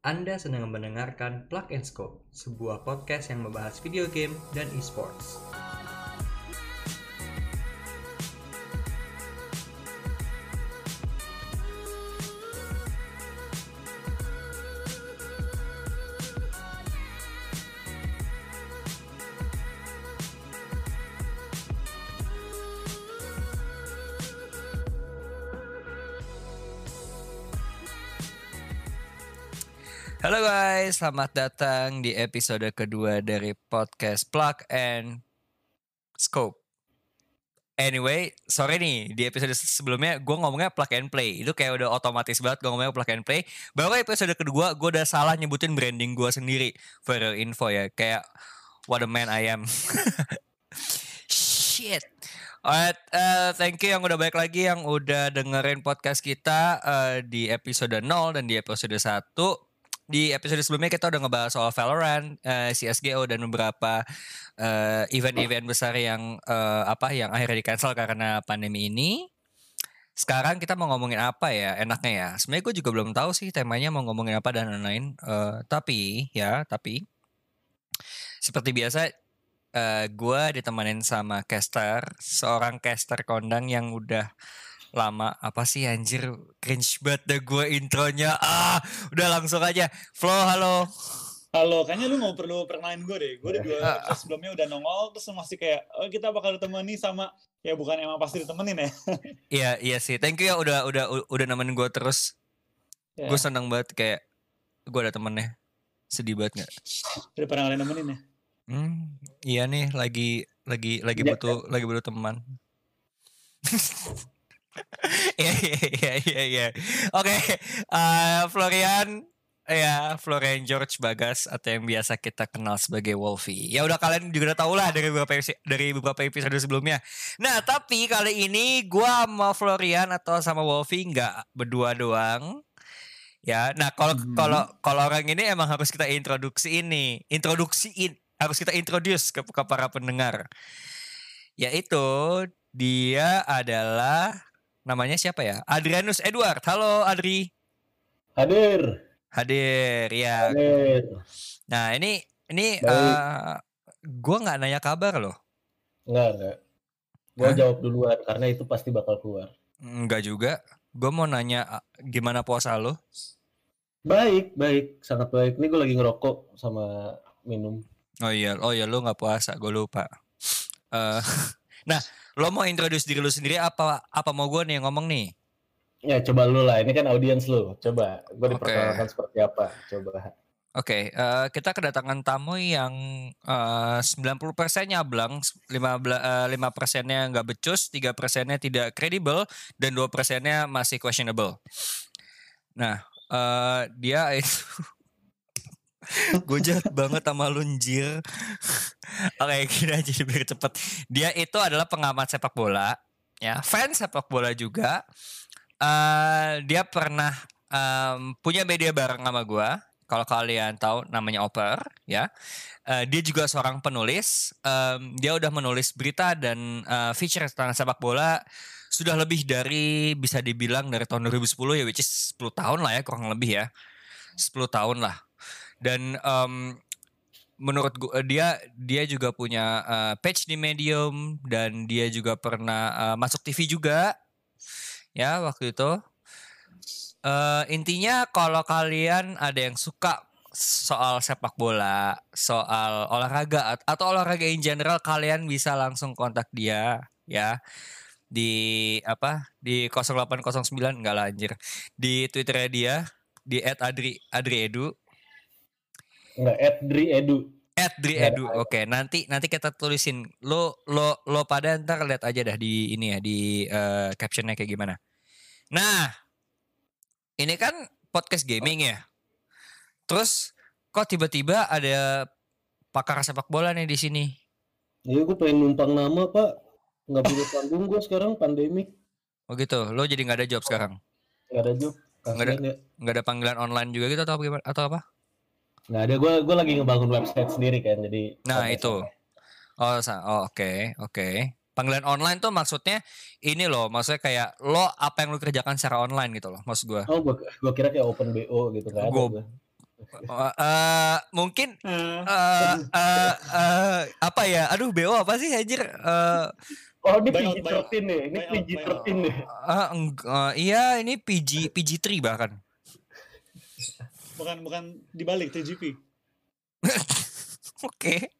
Anda sedang mendengarkan Plug and Scope, sebuah podcast yang membahas video game dan esports. Selamat datang di episode kedua dari podcast Plug and Scope. Anyway, sorry nih, di episode sebelumnya gue ngomongnya plug and play. Itu kayak udah otomatis banget gue ngomongnya plug and play. Baru episode kedua gue udah salah nyebutin branding gue sendiri. For info ya, kayak what a man I am. Shit. Alright, uh, thank you yang udah balik lagi yang udah dengerin podcast kita uh, di episode 0 dan di episode 1 di episode sebelumnya kita udah ngebahas soal Valorant, uh, CSGO dan beberapa uh, event-event besar yang uh, apa yang akhirnya di cancel karena pandemi ini. Sekarang kita mau ngomongin apa ya enaknya ya. Sebenarnya gue juga belum tahu sih temanya mau ngomongin apa dan lain-lain. Uh, tapi ya, tapi seperti biasa uh, gue ditemenin sama caster, seorang caster kondang yang udah lama apa sih anjir? Cringe banget deh gue intronya. Ah udah langsung aja. Flo halo. Halo, kayaknya lu mau perlu perkenalan gue deh. Gue udah dua Ah. episode sebelumnya udah nongol, terus masih kayak, oh kita bakal ditemani sama, ya bukan emang pasti ditemenin ya. iya iya sih. Thank you ya udah udah udah nemenin gue terus. Ya, gue seneng banget kayak gue ada temennya sedih banget nggak? Udah pernah kalian nemenin ya. hmm, iya nih lagi lagi lagi Iya, butuh lagi butuh teman Iya iya iya iya iya. Oke, eh, Florian ya Florian George Bagas atau yang biasa kita kenal sebagai Wolfie. Ya udah kalian juga udah tau lah dari beberapa dari beberapa episode sebelumnya. Nah tapi kali ini gua sama Florian atau sama Wolfie nggak berdua doang. Ya, nah kalau Mhm. kalau kalau orang ini emang harus kita introduksi ini, introduksiin, harus kita introduce ke, ke para pendengar. Yaitu dia adalah namanya siapa ya? Adrianus Edward. Halo Adri. Hadir, Hadir ya. hadir. Nah, ini ini Baik. eh gua nggak nanya kabar loh. Enggak, enggak. Gua Hah? jawab duluan karena itu pasti bakal keluar. Enggak juga. Gue mau nanya gimana puasa lo? Baik, baik, sangat baik. Ini gue lagi ngerokok sama minum. Oh iya, oh iya lo nggak puasa, gue lupa. Eh, nah, lo mau introduce diri lo sendiri apa apa mau gue nih yang ngomong nih? Ya coba lu lah, ini kan audiens lu. Coba, gue diperkenalkan seperti apa. Coba. Oke, eh, kita kedatangan tamu yang eh, 90% nyablang, 15 eh, 5 persennya nggak becus, 3 persennya tidak kredibel, dan 2 persennya masih questionable. Nah, eh, dia itu gue jahat banget sama lu anjir. Oke, gini aja biar cepet. Dia itu adalah pengamat sepak bola, ya, fans sepak bola juga. Eh, dia pernah em, punya media bareng sama gua kalau kalian tahu namanya Oper ya Eh, dia juga seorang penulis Em, dia udah menulis berita dan eh, feature tentang sepak bola sudah lebih dari bisa dibilang dari tahun 2010 ya which is 10 tahun lah ya kurang lebih ya 10 tahun lah dan em, menurut gua dia dia juga punya eh, page di Medium dan dia juga pernah eh, masuk TV juga. Ya waktu itu. Eh intinya kalau kalian ada yang suka soal sepak bola, soal olahraga at- atau olahraga in general kalian bisa langsung kontak dia ya. Di apa di 0809 enggak lah anjir. Di Twitternya dia di @adri adriedu Enggak, Edri Edu. @driedu. Oke, nanti nanti kita tulisin lo lo lo pada ntar lihat aja dah di ini ya di eh, captionnya kayak gimana. Nah, ini kan podcast gaming ya. Terus kok tiba-tiba ada pakar sepak bola nih di sini? Iya, gue pengen numpang nama, Pak. Nggak punya panggung gue sekarang, pandemik. Oh gitu, lo jadi nggak ada job sekarang? Nggak ada job. Nggak ada. Ya. Nggak ada panggilan online juga gitu atau apa? Atau apa? Nggak ada, gue gue lagi ngebangun website sendiri kan, jadi. Nah, itu. Oh, sa- oh, oke, oke. Panggilan online tuh maksudnya ini loh, maksudnya kayak lo apa yang lo kerjakan secara online gitu loh, maksud gue. Oh, gue, gue kira kayak open BO gitu kan. Gua- Oh, eh, mungkin Eh, eh eh, eh, apa ya? Aduh, BO apa sih anjir? Eh Oh ini Buyout, PG-13 nih, ini buyout, PG-13 nih. eng- eh, iya ini PG PG3 bahkan. bukan bukan dibalik TGP. Oke.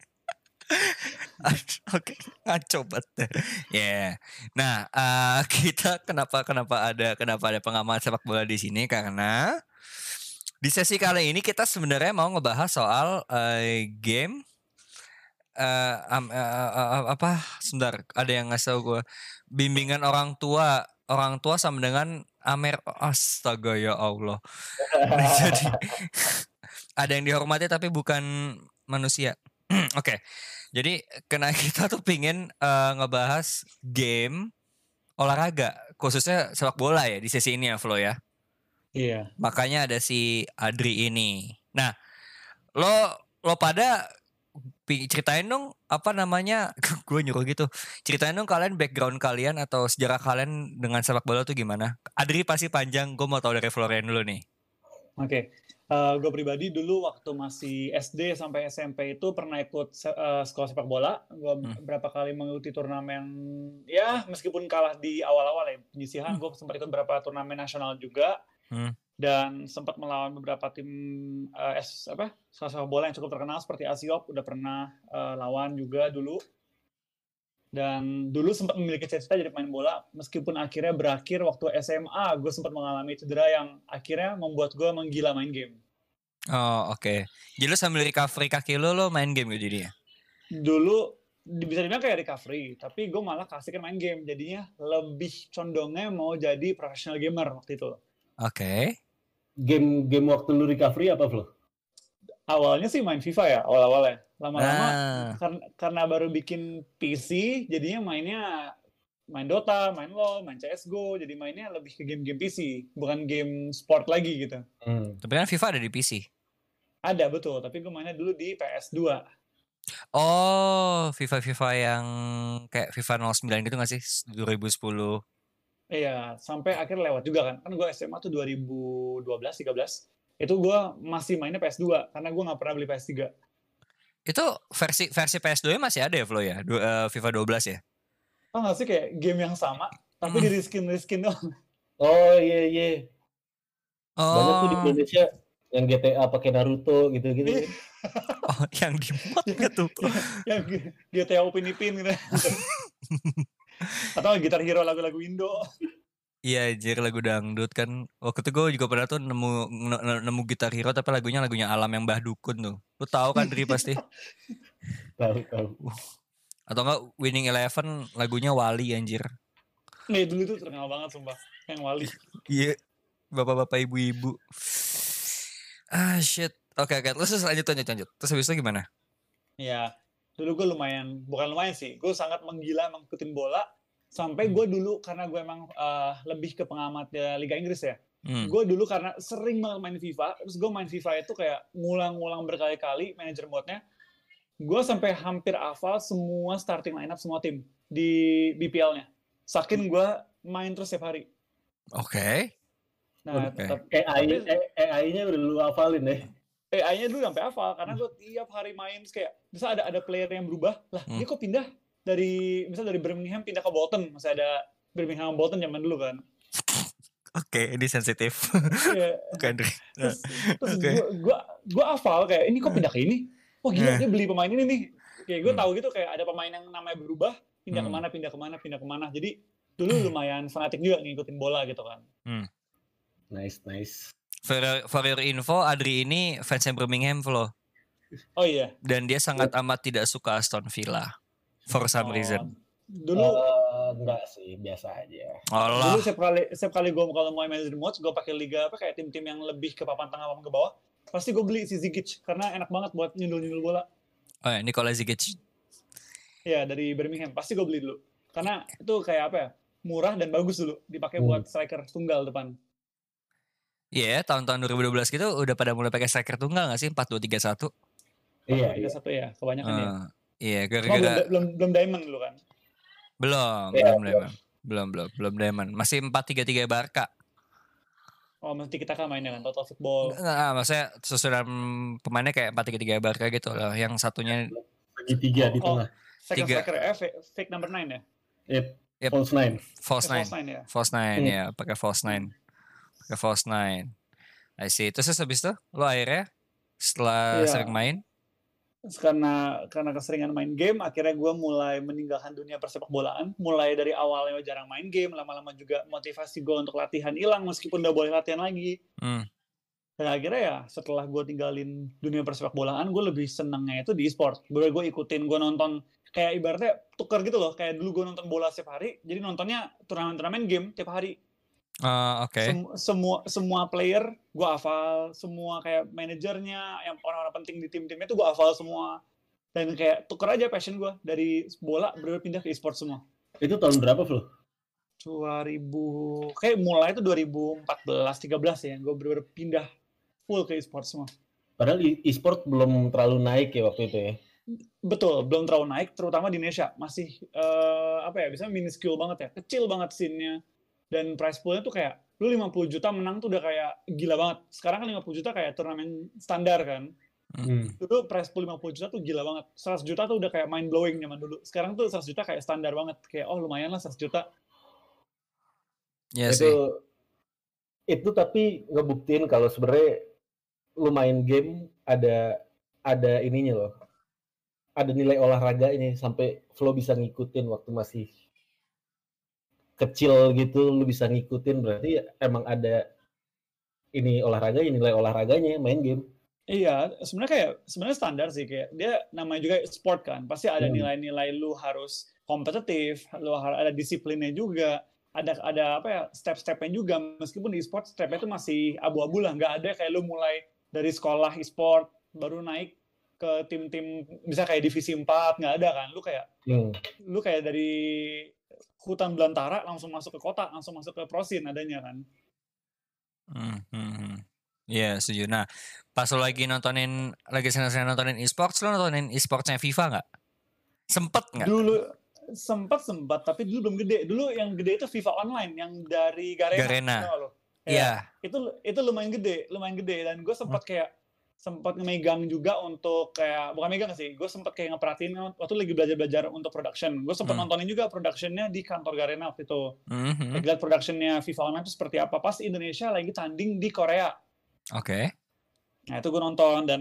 Oke, ngaco banget. Ya. Nah, eh, kita kenapa kenapa ada kenapa ada pengamat sepak bola di sini karena di sesi kali ini kita sebenarnya mau ngebahas soal eh, game eh am- eh, eh, eh, apa? Sebentar, ada yang ngasih gue bimbingan orang tua orang tua sama dengan Amer astaga ya Allah. Jadi ada yang dihormati tapi bukan manusia. Oke. Jadi karena kita tuh pingin eh, ngebahas game olahraga khususnya sepak bola ya di sesi ini ya Flo ya. Iya. Makanya ada si Adri ini. Nah, lo lo pada ceritain dong apa namanya? gue nyuruh gitu. Ceritain dong kalian background kalian atau sejarah kalian dengan sepak bola tuh gimana? Adri pasti panjang. Gue mau tahu dari Florian dulu nih. Oke, gue pribadi dulu waktu masih SD sampai SMP itu pernah ikut se- eh, sekolah sepak bola. Gue Hmm. berapa kali mengikuti turnamen, ya meskipun kalah di awal-awal ya penyisihan, gue sempat ikut beberapa turnamen nasional juga. Hmm. Dan sempat melawan beberapa tim eh, es, apa sekolah sepak bola yang cukup terkenal seperti Asiop, udah pernah eh, lawan juga dulu. Dan dulu sempat memiliki cita-cita jadi pemain bola, meskipun akhirnya berakhir waktu SMA, gue sempat mengalami cedera yang akhirnya membuat gue menggila main game. Oh oke. Jadi lo sambil recovery kaki lo lo main game gitu jadinya. Dulu bisa dibilang kayak recovery, tapi gue malah kasihkan main game, jadinya lebih condongnya mau jadi professional gamer waktu itu. Oke. Game game waktu lu recovery apa Flo? Awalnya sih main FIFA ya, awal-awalnya. Lama-lama Nah, karena, karena baru bikin PC, jadinya mainnya main Dota, main LoL, main CSGO, jadi mainnya lebih ke game-game PC, bukan game sport lagi gitu. Hmm. tapi kan FIFA ada di PC. Ada betul, tapi gue mainnya dulu di PS2. Oh, FIFA-FIFA yang kayak FIFA 09 gitu gak sih? 2010. Iya, sampai akhirnya lewat juga kan. Kan gue SMA tuh 2012, 13. Itu gue masih mainnya PS2, karena gue nggak pernah beli PS3. Itu versi versi PS2 masih ada ya Flo ya? Du- eh, FIFA 12 ya? Tau gak sih kayak game yang sama, tapi Hmm. di reskin reskin doang. Oh iya iya. Banyak tuh di Oh, Indonesia yang GTA pakai Naruto gitu-gitu. Iya. oh yang di mod nggak tuh? yang G- GTA Upin Ipin gitu. Atau Gitar Hero lagu-lagu Indo. Iya, anjir lagu dangdut kan. Waktu itu gue juga pernah tuh nemu ne- nemu gitar hero tapi lagunya lagunya Alam yang Mbah Dukun tuh. Lu tahu kan Dri pasti? Tahu tahu. Atau enggak Winning Eleven lagunya Wali anjir. Nih dulu tuh terkenal banget sumpah. Yang Wali. Iya. Bapak-bapak ibu-ibu. Ah shit. Oke oke. Terus terus lanjut lanjut lanjut. Terus habis itu gimana? Ya, dulu gue lumayan, bukan lumayan sih, gue sangat menggila mengikutin bola. Sampai gue dulu, karena gue emang eh, lebih ke pengamat ya, Liga Inggris ya. Hmm. Gue dulu karena sering banget main FIFA, terus gue main FIFA itu kayak ngulang-ngulang berkali-kali manajer modnya. Gue sampai hampir hafal semua starting lineup semua tim di BPL-nya. Saking gue main terus setiap hari. Oke. Nah, Oke. tetap AI Tapi- AI-nya udah lu hafalin ya. AI-nya dulu sampai hafal karena gue tiap hari main kayak bisa ada ada player yang berubah lah Hmm. dia kok pindah dari misal dari Birmingham pindah ke Bolton masih ada Birmingham Bolton zaman dulu kan Oke, ini sensitif. Iya, Oke. Nah, terus terus Oke. gue gue gue hafal kayak ini kok pindah ke ini oh gila Eh. dia beli pemain ini nih kayak gue Hmm. tahu gitu kayak ada pemain yang namanya berubah pindah Hmm. ke mana pindah ke mana pindah ke mana jadi dulu lumayan fanatik juga ngikutin bola gitu kan Nice nice. For, for your info, Adri ini fansnya Birmingham Flo. oh iya Dan dia sangat amat tidak suka Aston Villa. For some Oh, reason. dulu Eh, enggak sih, biasa aja. Allah. Dulu setiap kali setiap kali gue kalau mau main remote, gue pakai liga apa kayak tim-tim yang lebih ke papan tengah papan ke bawah. Pasti gue beli si Zigic karena enak banget buat nyundul-nyundul bola. Oh ya, Nikola Zigic. Ya dari Birmingham pasti gue beli dulu. Karena itu kayak apa ya? Murah dan bagus dulu dipakai Hmm. buat striker tunggal depan. Iya, tahun-tahun 2012 gitu udah pada mulai pakai striker tunggal gak sih? 4-2-3-1. Iya, Tiga iya. satu ya, kebanyakan ya. Eh, iya, Cuma belum, gara-gara belum belum diamond dulu kan. belum, Iya, belum belum. Diamond. Belum, belum, belum Diamond. Masih 4-3-3 Barca. Oh, mesti kita kan mainnya kan total football. Nggak, maksudnya susunan pemainnya kayak 4-3-3 Barca gitu loh. Yang satunya Segitiga di Oh, tengah. Second tiga. eh fake, fake number 9 ya? Yep. Yep. False nine. false nine. false nine ya. False nine Hmm. ya, pakai false nine. Pakai false nine. I see. Terus habis itu lo akhirnya setelah Iya. sering main, karena karena keseringan main game akhirnya gue mulai meninggalkan dunia persepak bolaan. Mulai dari awalnya jarang main game lama-lama juga motivasi gue untuk latihan hilang meskipun udah boleh latihan lagi. Hmm, dan akhirnya ya setelah gue tinggalin dunia persepak bolaan gue lebih senengnya itu di e-sport. Gue gue ikutin gue nonton kayak ibaratnya tuker gitu loh. Kayak dulu gue nonton bola setiap hari jadi nontonnya turnamen-turnamen game tiap hari eh, oke. Sem- semua semua player gue hafal semua kayak manajernya yang orang-orang penting di tim-timnya itu gue hafal semua dan kayak tuker aja passion gue dari bola bener pindah ke e-sport semua Itu tahun berapa, Flo? 2000 kayak mulai itu 2014 13 ya gue bener pindah full ke e-sport semua Padahal e- e-sport belum terlalu naik ya waktu itu ya. betul belum terlalu naik terutama di Indonesia masih eh, apa ya biasanya minuscule banget ya kecil banget scene-nya dan prize pool-nya tuh kayak lu 50 juta menang tuh udah kayak gila banget sekarang kan 50 juta kayak turnamen standar kan Hmm. dulu prize pool 50 juta tuh gila banget 100 juta tuh udah kayak mind blowing zaman dulu sekarang tuh 100 juta kayak standar banget kayak oh lumayan lah 100 juta Iya itu sih. itu tapi ngebuktiin kalau sebenarnya lu main game ada ada ininya loh. Ada nilai olahraga ini sampai Flo bisa ngikutin waktu masih kecil gitu lu bisa ngikutin berarti emang ada ini olahraga nilai olahraganya main game. Iya, sebenarnya kayak sebenarnya standar sih kayak dia namanya juga sport kan. Pasti ada Hmm. nilai-nilai lu harus kompetitif, lu harus ada disiplinnya juga, ada ada apa ya step-stepnya juga. Meskipun di sport stepnya itu masih abu-abu lah, nggak ada kayak lu mulai dari sekolah e-sport baru naik ke tim-tim bisa kayak divisi 4 nggak ada kan. Lu kayak Hmm. lu kayak dari hutan belantara langsung masuk ke kota, langsung masuk ke prosin adanya kan. Hmm, hmm, hmm. Iya, setuju. Nah, pas lo lagi nontonin, lagi senang-senang nontonin e-sports, lo nontonin e-sportsnya FIFA nggak? Sempet nggak? Dulu sempat sempat tapi dulu belum gede. Dulu yang gede itu FIFA Online yang dari Garena. Garena. Ya, Iya. Itu itu lumayan gede, lumayan gede dan gue sempat kayak sempat megang juga untuk kayak bukan megang sih, gue sempat kayak ngeperhatiin waktu lagi belajar-belajar untuk production. Gue sempat Hmm. nontonin juga productionnya di kantor Garena waktu itu. Lagi lihat productionnya FIFA Online itu seperti apa. Pas Indonesia lagi tanding di Korea. Oke. Nah itu gue nonton dan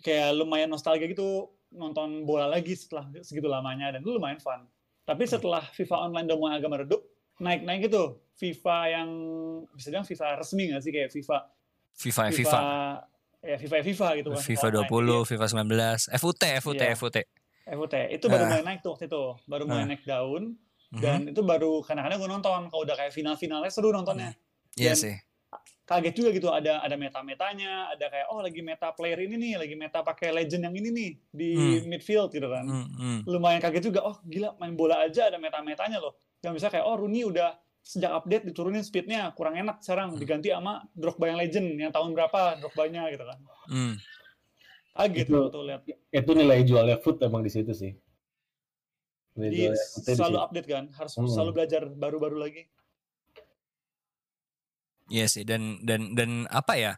kayak lumayan nostalgia gitu nonton bola lagi setelah segitu lamanya dan itu lumayan fun. Tapi setelah FIFA Online udah mulai agak meredup, naik-naik gitu. FIFA yang bisa bilang FIFA resmi nggak sih kayak FIFA FIFA, FIFA. Ya FIFA FIFA gitu kan. FIFA Online. 20, FIFA 19, FUT, FUT, Iya. FUT. FUT. Itu baru Ah. mulai naik tuh waktu itu. Baru mulai Ah. naik daun Mhm. dan itu baru kadang-kadang gue nonton kalau udah kayak final-finalnya seru nontonnya. Iya sih. kaget juga gitu ada ada meta-metanya, ada kayak oh lagi meta player ini nih, lagi meta pakai legend yang ini nih di Hmm. midfield gitu kan. Hmm, hmm. Lumayan kaget juga, oh gila main bola aja ada meta-metanya loh. Yang bisa kayak oh Rooney udah sejak update diturunin speednya kurang enak sekarang Hmm. diganti sama Drogba yang legend yang tahun berapa Drogba-nya gitu kan. Hmm. Kaget Itu- tuh lihat. Itu nilai jualnya foot emang di situ sih. Nilai di selalu update kan, harus Hmm. selalu belajar baru-baru lagi. Iya sih dan dan dan apa ya?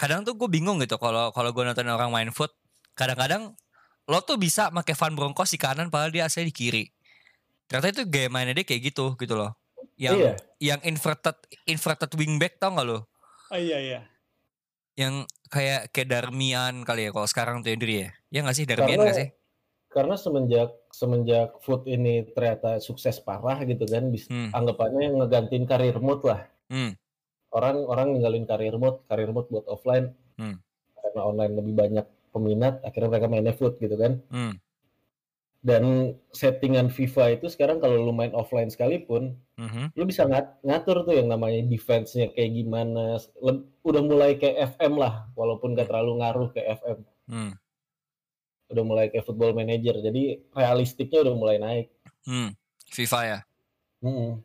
Kadang tuh gue bingung gitu kalau kalau gue nonton orang main foot, kadang-kadang lo tuh bisa pakai Van Bronckhorst di kanan padahal dia asli di kiri. Ternyata itu gaya mainnya dia kayak gitu gitu loh. Yang Iya. yang inverted inverted wingback tau gak lo? Oh iya iya. Yang kayak kayak Darmian kali ya kalau sekarang tuh Yandri ya. Ya gak sih Darmian Karena- gak sih? Karena semenjak semenjak foot ini ternyata sukses parah gitu kan, bis, Hmm. anggapannya ngegantiin karir mode lah. Hmm. Orang orang ninggalin karir mode, karir mode buat offline. Hmm. Karena online lebih banyak peminat, akhirnya mereka mainnya foot gitu kan. Hmm. Dan settingan FIFA itu sekarang kalau lu main offline sekalipun, Mhm. lu bisa ngat- ngatur tuh yang namanya defense-nya kayak gimana. Leb- udah mulai kayak FM lah, walaupun gak terlalu ngaruh ke FM. Hmm. Udah mulai kayak football manager. Jadi realistiknya udah mulai naik. Hmm. FIFA ya. Hmm.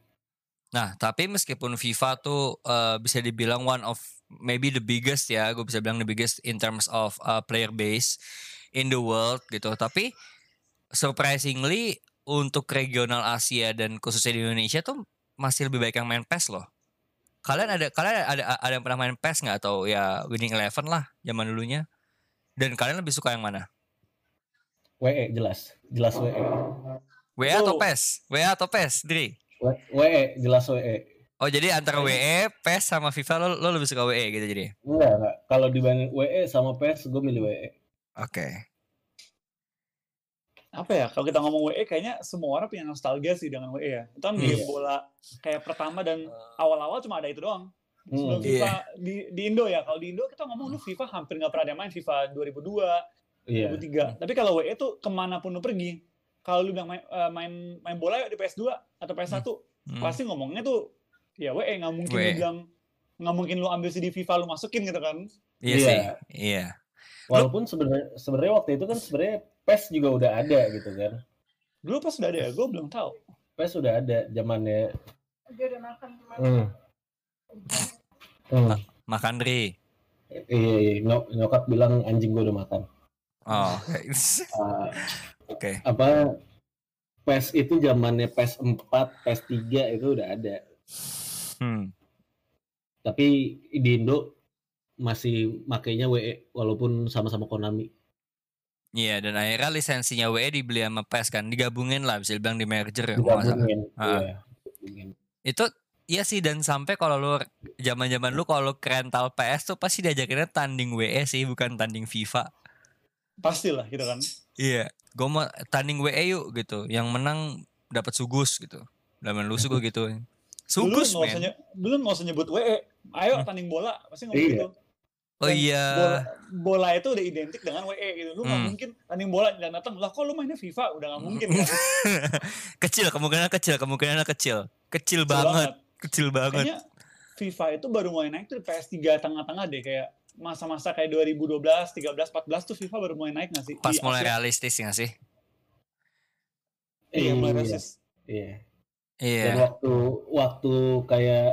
Nah, tapi meskipun FIFA tuh eh, bisa dibilang one of maybe the biggest ya, gue bisa bilang the biggest in terms of uh, player base in the world gitu. Tapi surprisingly untuk regional Asia dan khususnya di Indonesia tuh masih lebih baik yang main PES loh. kalian ada kalian ada ada yang pernah main PES nggak atau ya Winning Eleven lah zaman dulunya? Dan kalian lebih suka yang mana? WE jelas, jelas WE. WA E atau Oh. PES? WA atau PES, Dri? W- WE jelas WE. Oh jadi antara WE, PES sama FIFA lo lo lebih suka WE gitu jadi. Enggak, enggak. Kalau dibanding WE sama PES, gue milih WE. Oke. Apa ya kalau kita ngomong WE kayaknya semua orang punya nostalgia sih dengan WE ya itu kan Hmm. game bola kayak pertama dan awal-awal cuma ada itu doang sebelum Hmm. FIFA di, di Indo ya kalau di Indo kita ngomong lu FIFA hampir nggak pernah ada main FIFA 2002 Iya. 2003 tapi kalau WE tuh ke mana pun lu pergi kalau lu bilang main, eh, main main bola yuk di PS2 atau PS1 Hmm. pasti ngomongnya tuh ya WE nggak mungkin WE. lu bilang nggak mungkin lu ambil CD FIFA lu masukin gitu kan Iya Iya. sih. Iya. Walaupun sebenarnya sebenarnya waktu itu kan sebenarnya PES juga udah ada gitu kan. dulu pas sudah ada ya gue belum tahu PES udah ada zamannya. Dia udah makan kemarin. Hmm. Hmm. Makan Dri. Iya, iya. Nyok- nyokap bilang anjing gue udah makan. Oh. Ah, Oke. apa PES itu zamannya PES 4, PES 3 itu udah ada. Hmm. Tapi di Indo masih makainya WE walaupun sama-sama Konami. Iya dan akhirnya lisensinya WE dibeli sama PES kan digabungin lah bisa dibilang di merger ya. Digabungin. Iya. digabungin. Itu Iya sih dan sampai kalau lu zaman-zaman lu kalau ke rental PS tuh pasti diajakinnya tanding WE sih bukan tanding FIFA. pastilah gitu kan Iya, gue mau tanding WE yuk gitu. Yang menang dapat sugus gitu. Dalam lu sugu gitu. dulu Sugus usah men. nye- dulu nggak usah nyebut WE ayo tanding bola pasti ngomong Iya. gitu Oh Dan iya. bola, bola itu udah identik dengan WE gitu lu nggak Hmm. mungkin tanding bola dan datang lah kok lu mainnya FIFA udah nggak mungkin kan kecil kemungkinan kecil kemungkinan kecil. Kecil Kecil banget. Kecil banget. kayaknya FIFA itu baru mulai naik tuh di PS3 tengah-tengah deh kayak masa-masa kayak 2012, 13, 14 tuh FIFA baru mulai naik nggak sih? Pas Di mulai Asia. realistis nggak sih? Iya, mulai Iya. realistis. Iya. Iya. Dan waktu waktu kayak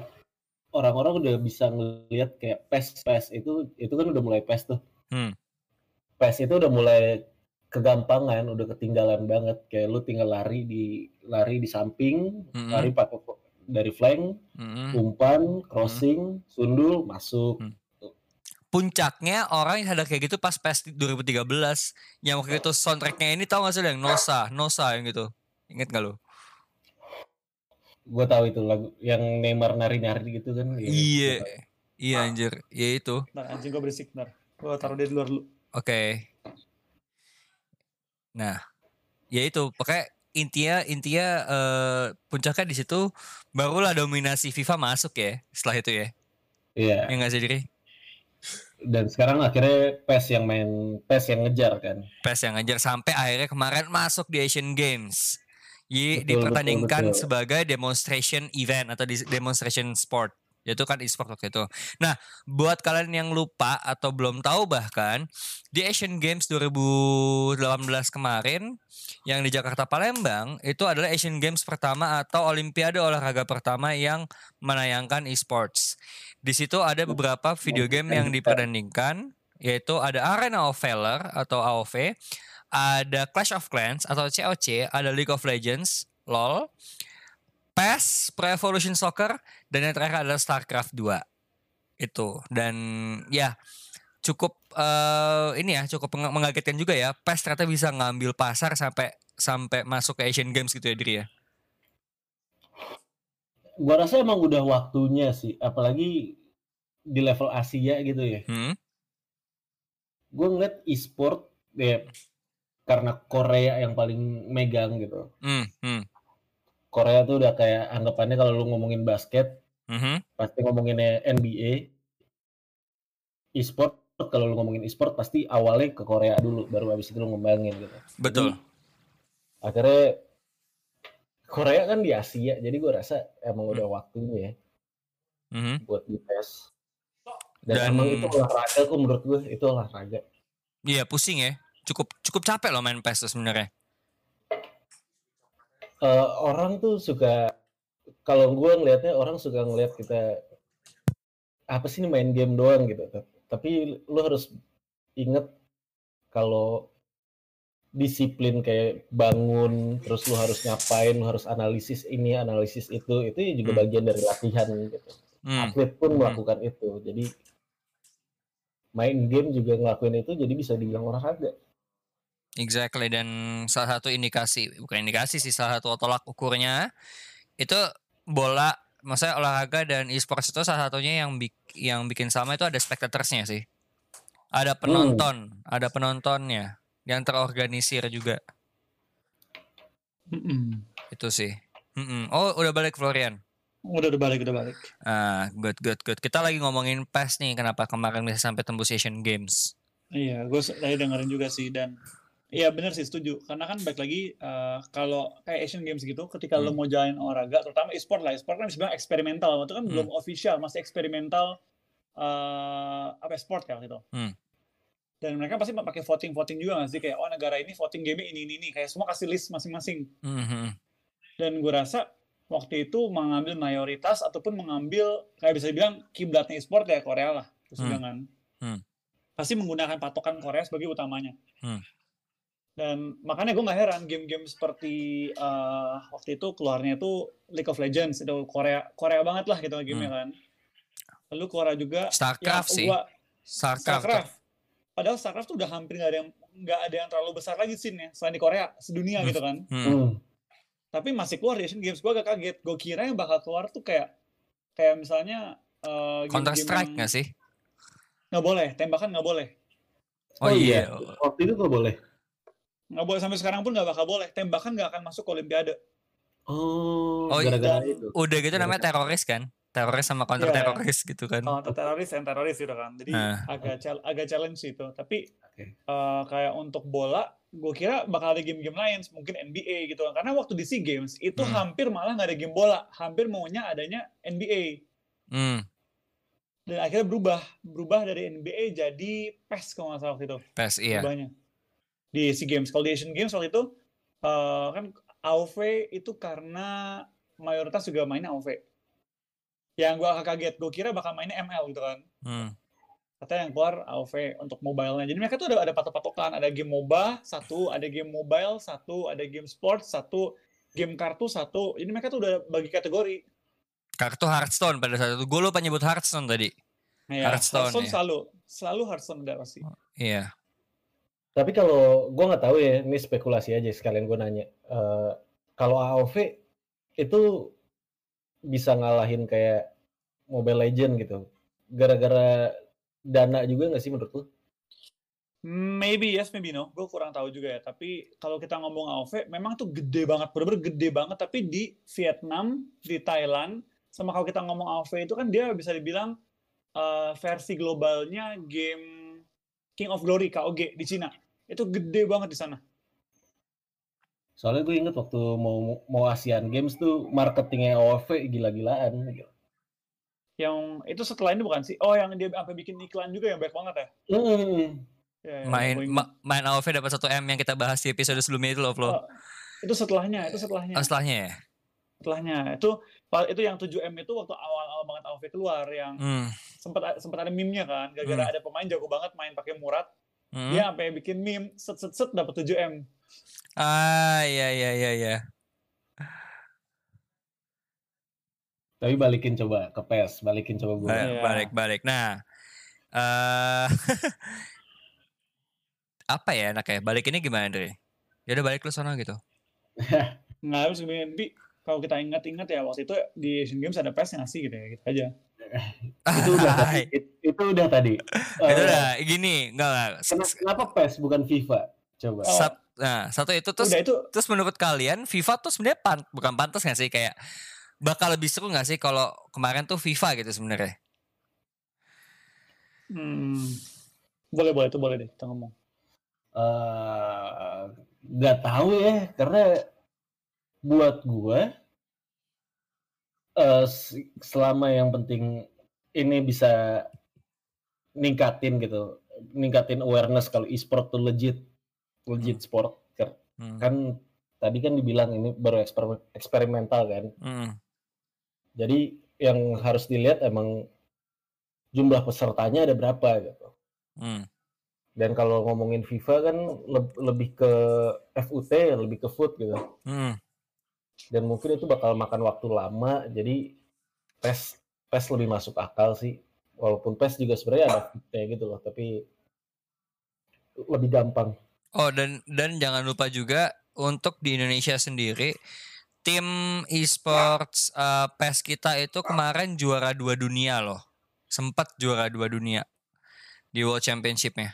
orang-orang udah bisa ngelihat kayak PES PES itu itu kan udah mulai PES tuh. Hmm. PES itu udah mulai kegampangan, udah ketinggalan banget. Kayak lu tinggal lari di lari di samping, Mm-mm. lari pakai dari flank, Mm-mm. umpan, crossing, sundul, masuk. Hmm. Puncaknya orang yang ada kayak gitu pas PES 2013 yang waktu itu soundtracknya ini tau gak sih yang Nosa, Nosa yang gitu. Ingat gak lo? Gue tahu itu lagu yang Neymar nari-nari gitu kan. Ya, Iya. gua tahu. Iya anjir, iya itu. Bentar, anjing gue berisik, bentar. Gue taruh dia di luar dulu. Oke. Nah, ya itu pakai intinya intinya eh, puncaknya di situ barulah dominasi FIFA masuk ya setelah itu ya. Iya. Yang nggak sih diri? Dan sekarang akhirnya PES yang main PES yang ngejar kan. PES yang ngajar sampai akhirnya kemarin masuk di Asian Games. Yi, Betul, dipertandingkan betul, betul. sebagai demonstration event atau demonstration sport. Yaitu kan e-sport waktu itu. Nah, buat kalian yang lupa atau belum tahu bahkan di Asian Games 2018 kemarin yang di Jakarta Palembang itu adalah Asian Games pertama atau Olimpiade olahraga pertama yang menayangkan e-sports. Di situ ada beberapa video game yang dipertandingkan yaitu ada Arena of Valor atau AOV, ada Clash of Clans atau COC, ada League of Legends, LoL, PES, Pro Evolution Soccer, dan yang terakhir adalah StarCraft 2. Itu. Dan ya cukup eh, ini ya cukup meng- mengagetkan juga ya. PES ternyata bisa ngambil pasar sampai sampai masuk ke Asian Games gitu ya Diri ya. Gua rasa emang udah waktunya sih, apalagi di level Asia gitu ya. Hmm? Gue ngeliat e-sport ya karena Korea yang paling megang gitu. Hmm, hmm, Korea tuh udah kayak anggapannya kalau lu ngomongin basket mhm. pasti ngomonginnya NBA. E-sport kalau lu ngomongin e-sport pasti awalnya ke Korea dulu baru habis itu lu ngembangin gitu. Betul. Akhirnya Korea kan di Asia, jadi gue rasa emang Hmm. udah waktunya ya Mhm. buat dites. Dan, Dan- emang itu olahraga kok menurut gue itu olahraga. Iya pusing ya. Cukup cukup capek loh main PES sebenarnya. Eh, orang tuh suka kalau gue ngelihatnya orang suka ngelihat kita apa sih ini main game doang gitu. Tapi lu harus inget kalau disiplin kayak bangun terus lu harus ngapain lu harus analisis ini analisis itu itu juga Hmm. bagian dari latihan gitu Hmm. atlet pun Hmm. melakukan itu. Jadi main game juga ngelakuin itu jadi bisa dibilang olahraga. Exactly dan salah satu indikasi bukan indikasi sih salah satu tolak ukurnya itu bola maksudnya olahraga dan e-sports itu salah satunya yang bik, yang bikin sama itu ada spectatorsnya sih. Ada penonton, ada penontonnya yang terorganisir juga Mm-mm. itu sih. Mm-mm. Oh udah balik Florian. Udah udah balik udah balik. Ah good good good. Kita lagi ngomongin PES nih kenapa kemarin bisa sampai tembus Asian Games. Iya, gue tadi dengerin juga sih dan iya bener sih setuju. Karena kan baik lagi eh, kalau kayak Asian Games gitu, ketika lo Hmm. mau jalanin olahraga, terutama e-sport lah, e-sport kan bisa bilang eksperimental, itu kan Hmm. belum official, masih eksperimental eh apa ya, sport kan gitu. Hmm. Dan mereka pasti pakai voting-voting juga nggak sih kayak oh negara ini voting game ini ini ini kayak semua kasih list masing-masing. Mhm. Dan gue rasa waktu itu mengambil mayoritas ataupun mengambil kayak bisa dibilang kiblatnya e-sport kayak Korea lah, terus Hmm. jangan Hmm. pasti menggunakan patokan Korea sebagai utamanya. Hmm. Dan makanya gue nggak heran game-game seperti eh, waktu itu keluarnya itu League of Legends itu Korea Korea banget lah gitu gamenya kan. Lalu Korea juga Starcraft yang sih. gua- Starcraft. Starcraft. Padahal Starcraft tuh udah hampir nggak ada yang nggak ada yang terlalu besar lagi scene-nya selain di Korea sedunia Hmm. gitu kan. Hmm. Hmm. Tapi masih keluar di Asian Games. Gue agak kaget. Gue kira yang bakal keluar tuh kayak kayak misalnya eh, Counter game-game Strike yang- nggak sih? Nggak boleh, tembakan nggak boleh. Oh, iya. Waktu itu nggak boleh. Nggak boleh sampai sekarang pun nggak bakal boleh. Tembakan nggak akan masuk ke Olimpiade. Oh, Oh, iya. gara-gara Dan- itu. Udah gitu namanya teroris kan? Teroris sama counter Iya. teroris gitu kan. Oh, teroris and teroris gitu kan. Jadi Ah. agak agak challenge itu. Tapi Oke. eh, kayak untuk bola, gue kira bakal ada game-game lain, mungkin NBA gitu kan. Karena waktu di SEA Games itu Hmm. hampir malah nggak ada game bola, hampir maunya adanya NBA. Hmm. Dan akhirnya berubah, berubah dari NBA jadi PES kalau nggak salah waktu itu. PES iya. Berubahnya. Di SEA Games. Kalau di Asian Games waktu itu eh, kan AOV itu karena mayoritas juga mainnya AOV. Yang gue agak kaget, gue kira bakal mainnya ML gitu kan. Hmm. katanya yang keluar AOV untuk mobile-nya. Jadi mereka tuh ada ada patok-patokan, ada game MOBA satu, ada game mobile satu, ada game sport satu, game kartu satu. Jadi mereka tuh udah bagi kategori. Kartu Hearthstone pada saat itu. Gue lupa nyebut Hearthstone tadi. Ya, Hearthstone, ya. selalu, selalu Hearthstone ada pasti. Iya. Tapi kalau gue nggak tahu ya, ini spekulasi aja sekalian gue nanya. Eh, kalau AOV itu bisa ngalahin kayak Mobile Legend gitu, gara-gara dana juga nggak sih menurut lu? Maybe yes, maybe no. Gue kurang tahu juga ya. Tapi kalau kita ngomong AOV, memang tuh gede banget, bener-bener gede banget. Tapi di Vietnam, di Thailand, sama kalau kita ngomong AOV itu kan dia bisa dibilang eh, versi globalnya game King of Glory KOG di Cina. Itu gede banget di sana. Soalnya gue inget waktu mau mau Asian Games tuh marketingnya AOV gila-gilaan. gitu. Yang itu setelah ini bukan sih? Oh, yang dia sampai bikin iklan juga yang banyak banget ya? Hmm. Ya, ya, Main ma- main AOV dapat 1 M yang kita bahas di episode sebelumnya itu loh, Flo. Oh, itu setelahnya, itu setelahnya. Oh, setelahnya ya? Setelahnya. Itu itu yang 7M itu waktu awal-awal banget AOV keluar yang Hmm. sempat sempat ada meme-nya kan gara-gara ada pemain jago banget main pakai Murat Hmm. dia sampai bikin meme set set set dapat 7 m Ah, iya iya iya iya. Tapi balikin coba ke PES, balikin coba gue. Ba- Iya. Balik balik. Nah, eh apa ya enaknya? Balik ini gimana, Dre? Ya udah balik lu sana gitu. nggak harus tapi kalau kita ingat-ingat ya waktu itu di Asian Games ada PES ngasih gitu ya gitu aja itu udah tadi. It- itu udah tadi. itu Eh, udah gini, enggak enggak. Kenapa, kenapa PES bukan FIFA? Coba. Oh. Sat- nah, satu itu terus udah itu terus menurut kalian FIFA tuh sebenarnya pan- bukan pantas nggak sih kayak bakal lebih seru nggak sih kalau kemarin tuh FIFA gitu sebenarnya? hmm, boleh boleh itu boleh deh kita ngomong Eh, nggak tahu ya karena buat gue s- selama yang penting ini bisa ningkatin gitu ningkatin awareness kalau e-sport tuh legit legit sport Ker- Hmm. kan tadi kan dibilang ini baru eksperimen- eksperimental kan Hmm. jadi yang harus dilihat emang jumlah pesertanya ada berapa gitu Hmm. dan kalau ngomongin FIFA kan leb- lebih ke FUT lebih ke foot gitu Hmm. Dan mungkin itu bakal makan waktu lama jadi PES PES lebih masuk akal sih. Walaupun PES juga sebenarnya ada kayak gitu loh, tapi lebih gampang. Oh dan dan jangan lupa juga untuk di Indonesia sendiri tim e-sports uh, PES kita itu kemarin juara dua dunia loh. Sempat juara dua dunia di World Championship-nya.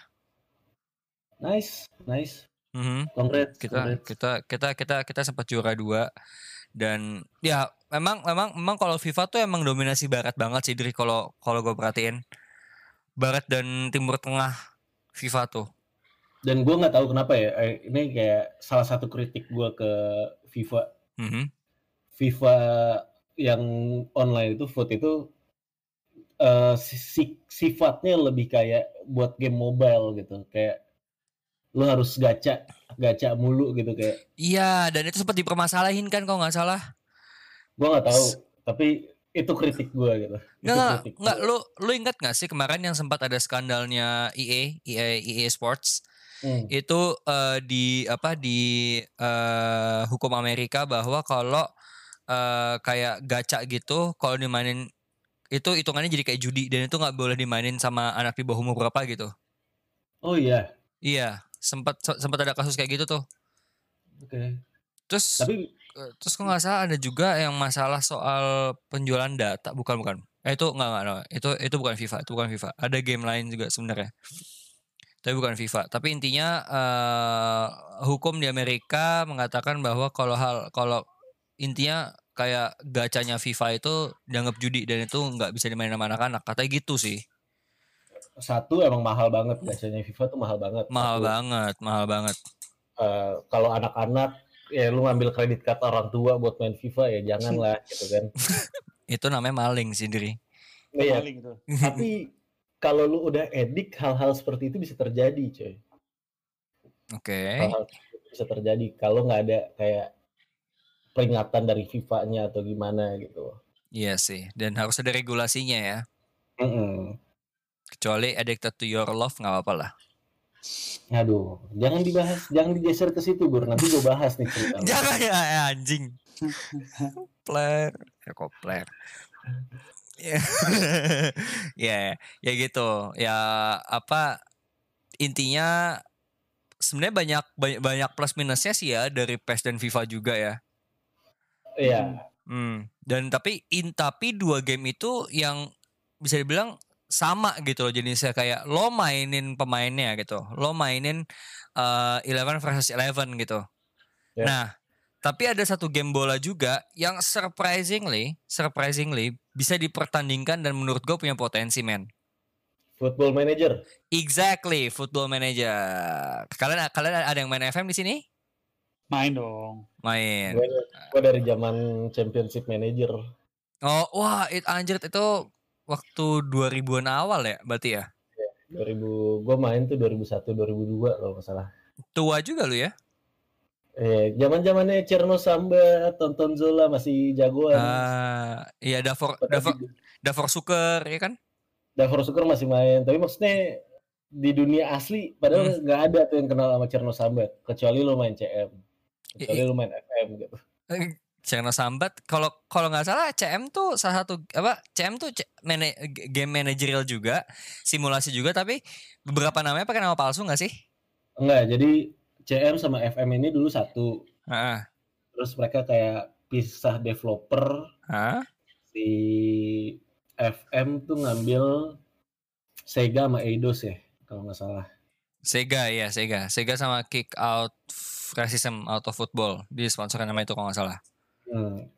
Nice, nice. Mhm. Congrats, Kita congrats. kita kita kita kita sempat juara dua dan ya memang memang memang kalau FIFA tuh emang dominasi barat banget sih dari kalau kalau gue perhatiin barat dan timur tengah FIFA tuh. Dan gue nggak tahu kenapa ya, eh, ini kayak salah satu kritik gue ke FIFA. Mhm. FIFA yang online itu foot itu eh, si- sifatnya lebih kayak buat game mobile gitu, kayak lu harus gacha, gacha mulu gitu kayak. Iya dan itu sempat dipermasalahin kan kalau nggak salah. Gue nggak tahu, tapi itu kritik gue gitu. Itu Nggak, nggak, gua. lu lu ingat nggak sih kemarin yang sempat ada skandalnya EA, EA, EA Sports Hmm. itu eh, di apa di eh, hukum Amerika bahwa kalau eh, kayak gacha gitu kalau dimainin itu hitungannya jadi kayak judi dan itu nggak boleh dimainin sama anak di bawah umur berapa gitu. Oh iya, Iya, sempat sempat ada kasus kayak gitu tuh. oke. Terus Tapi eh, terus kalau nggak salah ada juga yang masalah soal penjualan data, bukan bukan. Eh itu nggak nggak, no. itu itu bukan FIFA, itu bukan FIFA. Ada game lain juga sebenarnya. Tapi bukan FIFA. Tapi intinya eh, hukum di Amerika mengatakan bahwa kalau hal kalau intinya kayak gacanya FIFA itu dianggap judi dan itu nggak bisa dimainin sama anak-anak. Katanya gitu sih. Satu emang mahal banget biasanya FIFA tuh mahal banget. Mahal Satu, banget, mahal banget. eh, kalau anak-anak ya lu ngambil kredit card orang tua buat main FIFA ya jangan lah gitu kan. Itu namanya maling sendiri. Iya, Paling gitu. tapi kalau lu udah edik hal-hal seperti itu bisa terjadi, coy. Oke. Hal-hal itu bisa terjadi kalau nggak ada kayak peringatan dari FIFA-nya atau gimana gitu. Iya sih. Dan harus ada regulasinya ya. Mm-mm. Kecuali addicted to your love nggak apa-apa lah. Aduh, jangan dibahas, jangan digeser ke situ, Gur. Nanti gue bahas nih ceritanya. Jangan ya eh, anjing. Kopler, ya kopler. Ya, ya, ya gitu. Ya apa intinya sebenarnya banyak banyak banyak plus minusnya sih ya dari PES dan FIFA juga ya. Iya, Hmm. Dan tapi in tapi dua game itu yang bisa dibilang sama gitu loh jenisnya kayak lo mainin pemainnya gitu. Lo mainin eh, 11 versus 11 gitu. Ya. Nah, tapi ada satu game bola juga yang surprisingly, surprisingly bisa dipertandingkan dan menurut gue punya potensi men. Football Manager. Exactly, Football Manager. Kalian kalian ada yang main FM di sini? Main dong. Main. Gue gue dari zaman Championship Manager. Oh, wah, it anjir itu waktu 2000-an awal ya, berarti ya. 2000, gue main tuh 2001, 2002 kalau nggak salah. Tua juga lu ya? Eh, zaman zamannya Cerno Samba, Tonton Zola masih jagoan. Ah, iya Davor Davor Davor Suker ya kan? Davor Suker masih main, tapi maksudnya di dunia asli padahal nggak ada tuh yang kenal sama Cerno Samba kecuali lo main CM. Kecuali I- lo main FM gitu. Channel Sambat kalau kalau nggak salah CM tuh salah satu apa CM tuh C- mana- game managerial juga, simulasi juga tapi beberapa namanya pakai nama palsu nggak sih? Enggak, jadi CM sama FM ini dulu satu. Heeh. Terus mereka kayak pisah developer. Hah? Si FM tuh ngambil Sega sama Eidos ya, kalau nggak salah. Sega ya Sega, Sega sama Kick Out Racism Out of Football di sponsoran nama itu kalau nggak salah. Hmm.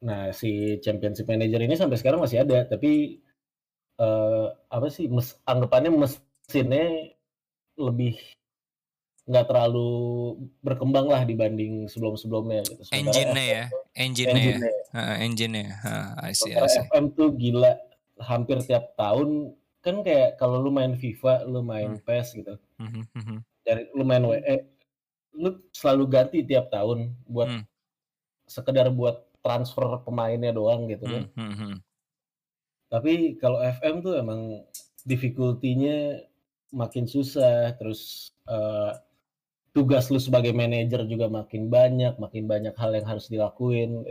Nah, si Championship Manager ini sampai sekarang masih ada, tapi eh, apa sih mes- anggapannya mesinnya lebih nggak terlalu berkembang lah dibanding sebelum-sebelumnya gitu. Sementara Engine-nya ya, engine-nya ya, engine-nya. Heeh, engine-nya. Heeh, I see, I Sementara see. FM tuh gila hampir tiap tahun kan kayak kalau lu main FIFA, lu main Hmm. PES gitu. Mhm, mhm. Dari lu main WE, lu selalu ganti tiap tahun buat Hmm. Sekedar buat transfer pemainnya doang gitu kan. Hmm, hmm, hmm. Tapi kalau FM tuh emang difficulty-nya makin susah, terus eh, tugas lu sebagai manajer juga makin banyak, makin banyak hal yang harus dilakuin.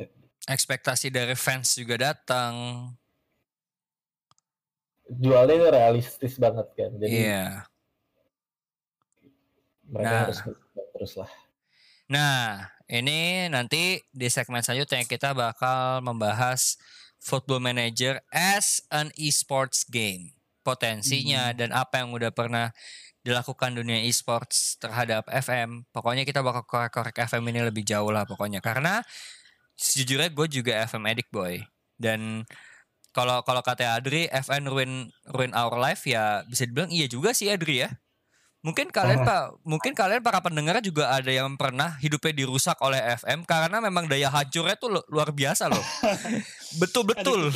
ekspektasi dari fans juga datang. jualnya realistis banget kan. Jadi Iya. mereka Nah. harus terus lah. Nah, ini nanti di segmen selanjutnya kita bakal membahas Football Manager as an esports game. Potensinya dan apa yang udah pernah dilakukan dunia esports terhadap FM. Pokoknya kita bakal korek-korek FM ini lebih jauh lah pokoknya. Karena sejujurnya gue juga FM addict boy. Dan kalau kalau kata Adri, FN ruin ruin our life ya bisa dibilang iya juga sih Adri ya. Mungkin kalian pak, mungkin kalian para pendengar juga ada yang pernah hidupnya dirusak oleh FM karena memang daya hancurnya tuh lu- luar biasa loh. betul betul.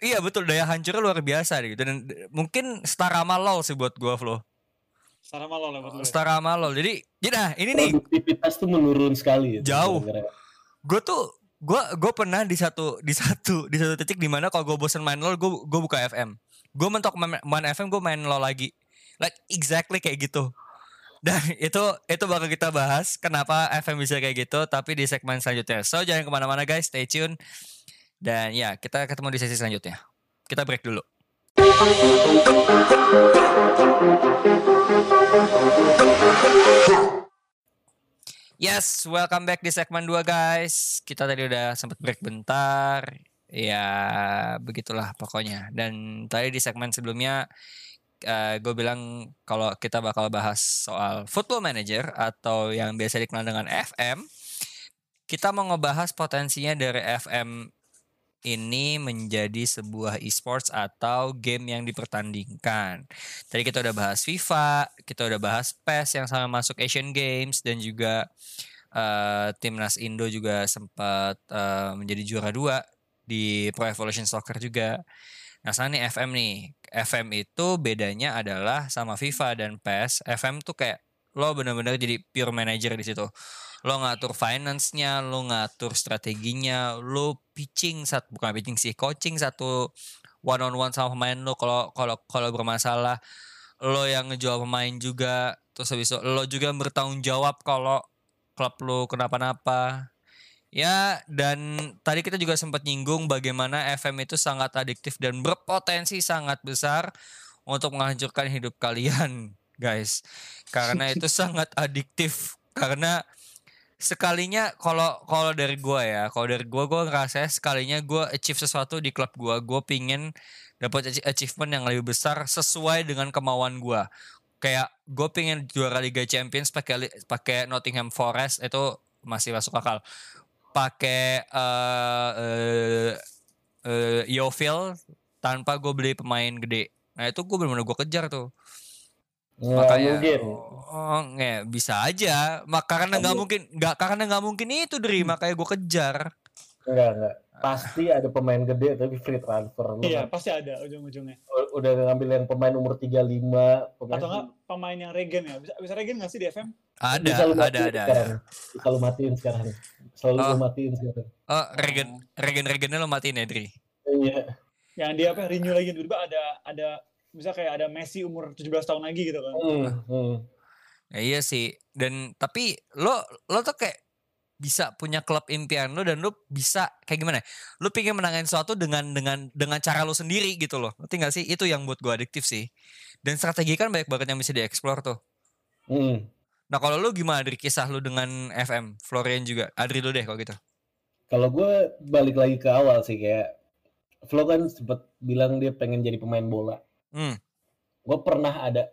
Iya betul daya hancurnya luar biasa gitu dan mungkin setara sama LOL sih buat gua Flo. Sarah malah lah buat lu. ya. Setara sama LOL. Jadi, jadi nah ini nih Produktivitas tuh menurun sekali. itu Jauh. gue tuh gue gue pernah di satu di satu di satu titik di mana kalau gue bosen main LOL gue gue buka FM gue mentok main, main FM gue main LOL lagi like exactly kayak gitu dan itu itu bakal kita bahas kenapa FM bisa kayak gitu tapi di segmen selanjutnya so jangan ke mana-mana guys stay tune dan ya kita ketemu di sesi selanjutnya kita break dulu Yes, welcome back di segmen 2 guys. Kita tadi udah sempat break bentar. Ya, begitulah pokoknya. Dan tadi di segmen sebelumnya gue bilang kalau kita bakal bahas soal Football Manager atau yang biasa dikenal dengan FM. Kita mau ngebahas potensinya dari FM ini menjadi sebuah esports atau game yang dipertandingkan. Tadi kita udah bahas FIFA, kita udah bahas PES yang sama masuk Asian Games dan juga eh, timnas Indo juga sempat eh, menjadi juara dua di Pro Evolution Soccer juga. Nah, sekarang nih FM nih. FM itu bedanya adalah sama FIFA dan PES. FM tuh kayak lo bener-bener jadi pure manager di situ. Lo ngatur finance-nya, lo ngatur strateginya, lo pitching satu bukan pitching sih, coaching satu one on one sama pemain lo kalau kalau kalau bermasalah lo yang ngejual pemain juga terus habis itu lo juga bertanggung jawab kalau klub lo kenapa-napa ya dan tadi kita juga sempat nyinggung bagaimana FM itu sangat adiktif dan berpotensi sangat besar untuk menghancurkan hidup kalian guys. Karena itu sangat adiktif. Karena sekalinya kalau kalau dari gua ya kalau dari gua gua ngerasa sekalinya gua achieve sesuatu di klub gua. Gua pingin dapat achi- achievement yang lebih besar sesuai dengan kemauan gua. Kayak gue pengen juara Liga Champions pakai pakai Nottingham Forest itu masih masuk akal pakai eh eh eh, Yeovil tanpa gue beli pemain gede nah itu gue benar-benar gue kejar tuh Nggak makanya mungkin. oh, nggak bisa aja mak karena nggak Tapi- mungkin nggak karena nggak mungkin itu dari makanya gue kejar Enggak, enggak. Pasti ada pemain gede tapi free transfer. Lu Iya, kan pasti ada ujung-ujungnya. udah ngambil yang pemain umur 35, pemain Atau enggak pemain yang regen ya? Bisa, bisa regen nggak sih di FM? ada bisa ada ada ada. Bisa lu matiin sekarang. Selalu Oh. lu matiin sekarang. oh regen regen regennya lo matiin ya Dri Iya. Yang dia apa? Renew lagi tiba-tiba ada ada bisa kayak ada Messi umur 17 tahun lagi gitu kan. Hmm, hmm. Ya, iya sih. Dan tapi lo lo tuh kayak bisa punya klub impian lo dan lo bisa kayak gimana? ya, Lo pengen menangin sesuatu dengan dengan dengan cara lo sendiri gitu loh. Ngerti gak sih? Itu yang buat gue adiktif sih. Dan strategi kan banyak banget yang bisa dieksplor tuh. Hmm. Nah kalau lo gimana dari kisah lo dengan FM? Florian juga. Adri lo deh kalau gitu. Kalau gue balik lagi ke awal sih kayak Flo kan sempet bilang dia pengen jadi pemain bola. Hmm. Gue pernah ada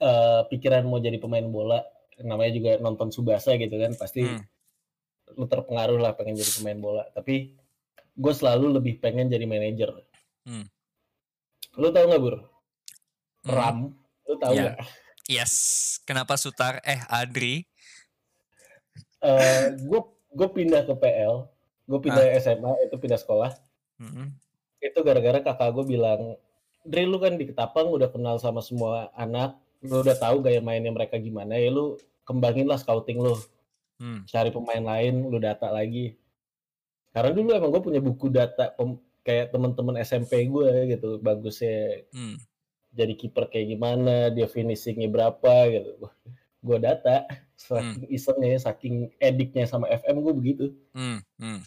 eh, pikiran mau jadi pemain bola. Namanya juga nonton Subasa gitu kan. Pasti Hmm. lu terpengaruh lah pengen jadi pemain bola. Tapi gue selalu lebih pengen jadi manajer. Hmm. Lu tau nggak Bur? Hmm. Ram. Lu tau Iya. nggak? Yes. Kenapa Sutar? Eh Adri. gue gue pindah ke PL. Gue pindah SMA itu pindah sekolah. Mm-mm. itu gara-gara kakak gue bilang Dri lu kan di Ketapang udah kenal sama semua anak lu udah tahu gaya mainnya mereka gimana ya lu kembangin lah scouting lu Hmm. cari pemain lain lu data lagi karena dulu emang gue punya buku data kayak teman-teman SMP gue gitu bagusnya Hmm. Jadi kiper kayak gimana dia finishingnya berapa gitu gue data saking isengnya saking ediknya sama FM gue begitu Hmm. Hmm.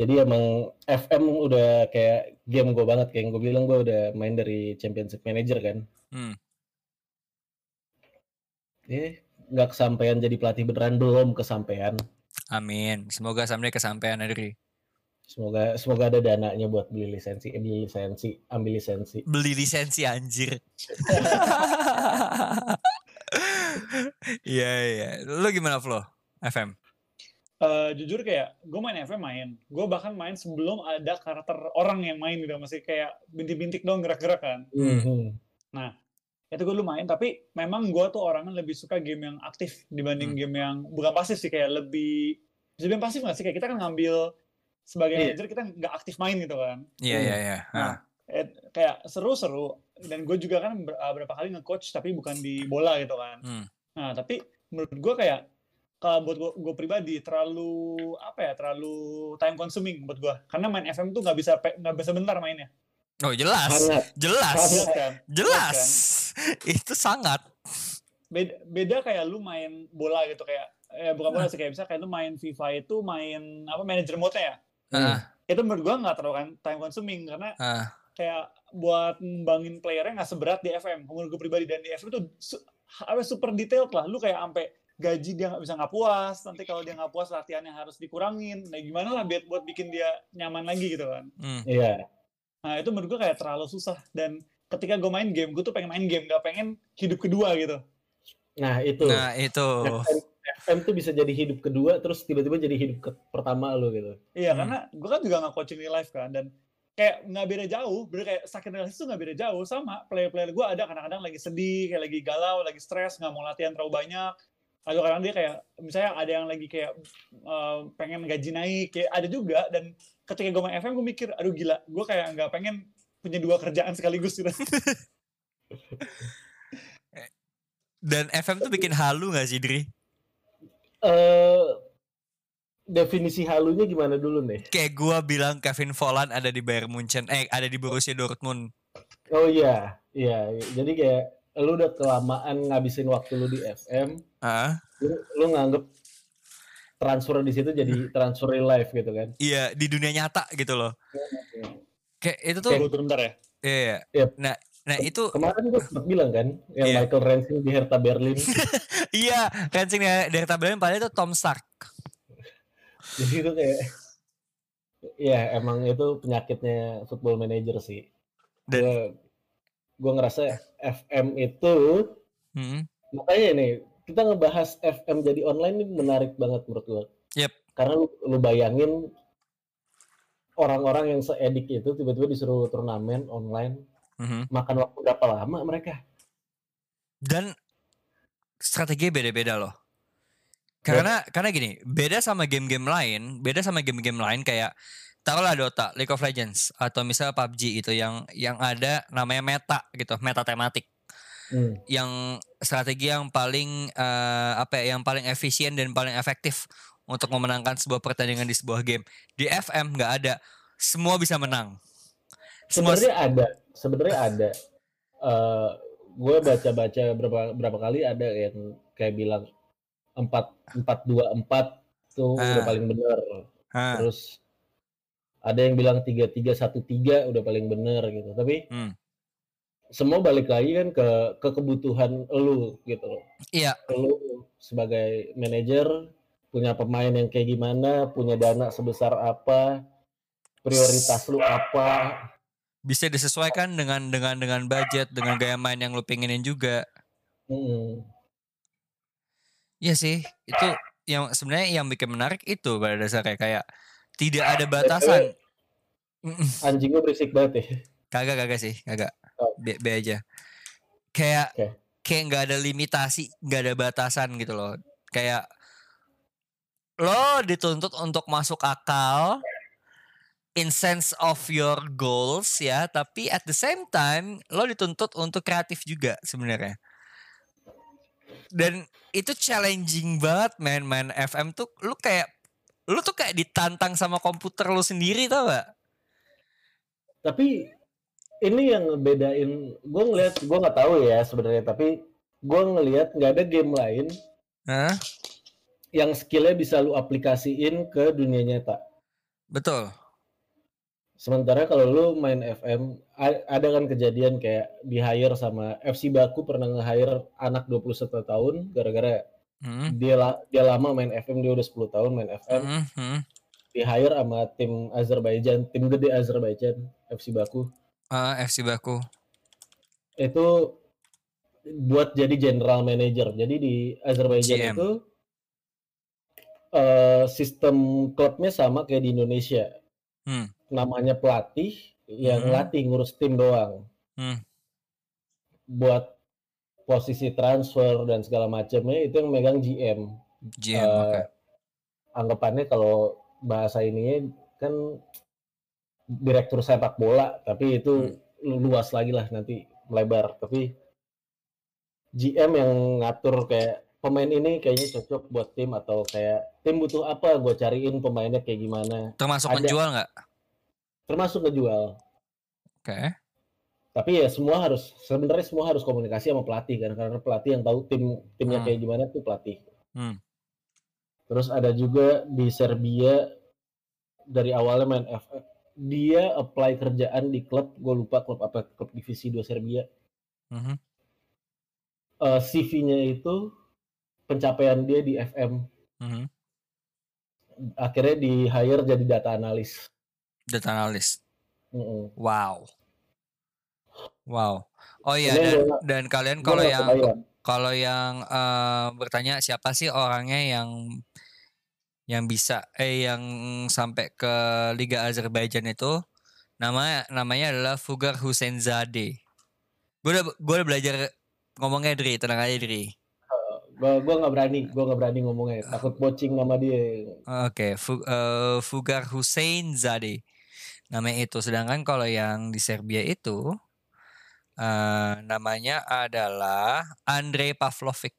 Jadi emang FM udah kayak game gue banget kayak yang gue bilang gue udah main dari Championship Manager kan. Hmm. Eh nggak kesampaian jadi pelatih beneran belum kesampaian. Amin. Semoga someday kesampaian Adri. Semoga semoga ada dananya buat beli lisensi, eh, beli lisensi, ambil lisensi. Beli lisensi anjir. Iya iya. Lu gimana Flo? FM. Eh, jujur kayak gue main FM main gue bahkan main sebelum ada karakter orang yang main gitu masih kayak bintik-bintik dong gerak-gerak kan Mhm. itu gue lumayan tapi memang gue tuh orangnya lebih suka game yang aktif dibanding Hmm. game yang bukan pasif sih kayak lebih bisa bilang pasif nggak sih kayak kita kan ngambil sebagai Iya. manajer kita nggak aktif main gitu kan Iya iya iya. Nah, eh, kayak seru-seru dan gue juga kan ber- uh, berapa kali nge-coach tapi bukan di bola gitu kan Hmm. nah tapi menurut gue kayak kalau buat gue, gue pribadi terlalu apa ya terlalu time consuming buat gue karena main FM tuh nggak bisa nggak bisa bentar mainnya Oh jelas. Sangat. Jelas. Jelas kan Jelas. Itu sangat. beda, beda kayak lu main bola gitu kayak eh, bukan bola sih kayak bisa kayak lu main FIFA itu main apa manager mode ya Ah, itu menurut gue nggak terlalu kan time consuming karena ah. kayak buat ngembangin playernya nggak seberat di FM menurut gue pribadi dan di FM itu su- apa super detailed lah lu kayak sampai gaji dia nggak bisa nggak puas nanti kalau dia nggak puas latihannya harus dikurangin nah gimana lah buat buat bikin dia nyaman lagi gitu kan Hmm. Iya. nah itu menurut gue kayak terlalu susah dan ketika gue main game gue tuh pengen main game gak pengen hidup kedua gitu Nah itu. Nah itu. FM, FM tuh bisa jadi hidup kedua terus tiba-tiba jadi hidup ke pertama lu gitu. iya Hmm. karena gue kan juga nggak coaching real life kan dan kayak nggak beda jauh bener kayak sakit realistis tuh nggak beda jauh sama player-player gue ada kadang-kadang lagi sedih kayak lagi galau lagi stres nggak mau latihan terlalu banyak atau kadang dia kayak misalnya ada yang lagi kayak uh, pengen gaji naik kayak ada juga dan ketika gue main FM gue mikir aduh gila gue kayak nggak pengen punya dua kerjaan sekaligus gitu Dan FM tuh bikin halu gak sih Dri? Eh definisi halunya gimana dulu nih? Kayak gua bilang Kevin Volland ada di Bayern Munchen. Eh ada di Borussia Dortmund. Oh iya, iya. Jadi kayak lu udah kelamaan ngabisin waktu lu di FM, Ah, lu, lu nganggep transfer di situ jadi transfer real life gitu kan? iya di dunia nyata gitu loh. Kayak itu tuh. gue bentar ya Iya. iya. Yep. Nah, nah itu Kemarin gue sempat bilang kan, yang Iya. Michael Rensing di Hertha Berlin. iya Rensing dari, dari tabelnya padahal itu Tom Stark. jadi itu kayak, ya emang itu penyakitnya football manager sih. Dan Gue gue ngerasa FM itu Hmm, makanya nih kita ngebahas FM jadi online ini menarik banget menurut gue. Yep. Karena lu, lu bayangin orang-orang yang seedik itu tiba-tiba disuruh turnamen online mhm. makan waktu berapa lama mereka? Dan strategi beda-beda loh. Karena karena gini, beda sama game-game lain, beda sama game-game lain kayak taruhlah Dota, League of Legends atau misalnya PUBG itu yang yang ada namanya meta gitu, meta tematik. Hmm. yang strategi yang paling eh, apa ya yang paling efisien dan paling efektif untuk memenangkan sebuah pertandingan di sebuah game di FM nggak ada semua bisa menang Sebenarnya ada, sebenarnya ada. Eh gue baca-baca berapa berapa kali ada yang kayak bilang empat empat dua empat tuh udah Ah. paling bener. Ah, Terus ada yang bilang tiga tiga satu tiga udah paling bener gitu. Tapi Hmm. semua balik lagi kan ke ke kebutuhan lu gitu loh. iya Lu sebagai manajer punya pemain yang kayak gimana, punya dana sebesar apa, prioritas lu apa. Bisa disesuaikan dengan dengan dengan budget dengan gaya main yang lu pengenin juga Hmm. Iya sih itu yang sebenarnya yang bikin menarik itu pada dasarnya kayak tidak ada batasan. Anjing gue berisik banget ya. Kagak kagak sih, kagak. Oh. B, B aja. Kayak Oke. kayak nggak ada limitasi, nggak ada batasan gitu loh. Kayak lo dituntut untuk masuk akal in sense of your goals ya, tapi at the same time lo dituntut untuk kreatif juga sebenarnya. Dan itu challenging banget main-main FM tuh lu kayak lu tuh kayak ditantang sama komputer lu sendiri tau gak? Tapi ini yang ngebedain, gue ngeliat, gue nggak tahu ya sebenarnya, tapi gue ngeliat nggak ada game lain Hah? yang skillnya bisa lu aplikasiin ke dunia nyata. Betul. Sementara kalau lu main FM, ada kan kejadian kayak di hire sama FC Baku pernah nge-hire anak 21 tahun gara-gara Hmm. dia la- dia lama main FM, dia udah 10 tahun main FM, Hmm, hmm. di hire sama tim Azerbaijan, tim gede Azerbaijan, FC Baku. Ah, FC Baku. Itu buat jadi general manager. Jadi di Azerbaijan GM. itu eh, sistem klubnya sama kayak di Indonesia. Hmm. Namanya pelatih yang Hmm. latih ngurus tim doang. Hmm. Buat posisi transfer dan segala macamnya itu yang megang GM. GM, Eh, oke. Anggapannya kalau bahasa ininya kan direktur sepak bola, tapi itu Hmm. luas lagi lah nanti melebar. Tapi GM yang ngatur kayak pemain ini kayaknya cocok buat tim atau kayak tim butuh apa, gue cariin pemainnya kayak gimana. Termasuk ada. menjual nggak? Termasuk ngejual. Oke. Tapi ya semua harus sebenarnya semua harus komunikasi sama pelatih kan karena pelatih yang tahu tim timnya Hmm. kayak gimana tuh pelatih. Hmm. Terus ada juga di Serbia dari awalnya main FF dia apply kerjaan di klub gue lupa klub apa klub divisi 2 Serbia Mhm. Eh, CV-nya itu pencapaian dia di FM Mhm. akhirnya di hire jadi data analis Data analis. Mm-mm. Wow. Wow. Oh iya dan gua- dan kalian kalau yang kalau yang eh, bertanya siapa sih orangnya yang yang bisa eh yang sampai ke Liga Azerbaijan itu nama namanya adalah Fugar Husseinzadeh. Gue udah gue udah belajar ngomongnya Dri, tenang aja Dri. gua gua nggak berani gua nggak berani ngomongnya takut bocing nama dia Oke, Fu- eh, Fugar Husseinzadeh. Namanya itu. Sedangkan kalau yang di Serbia itu eh, namanya adalah Andrei Pavlovic.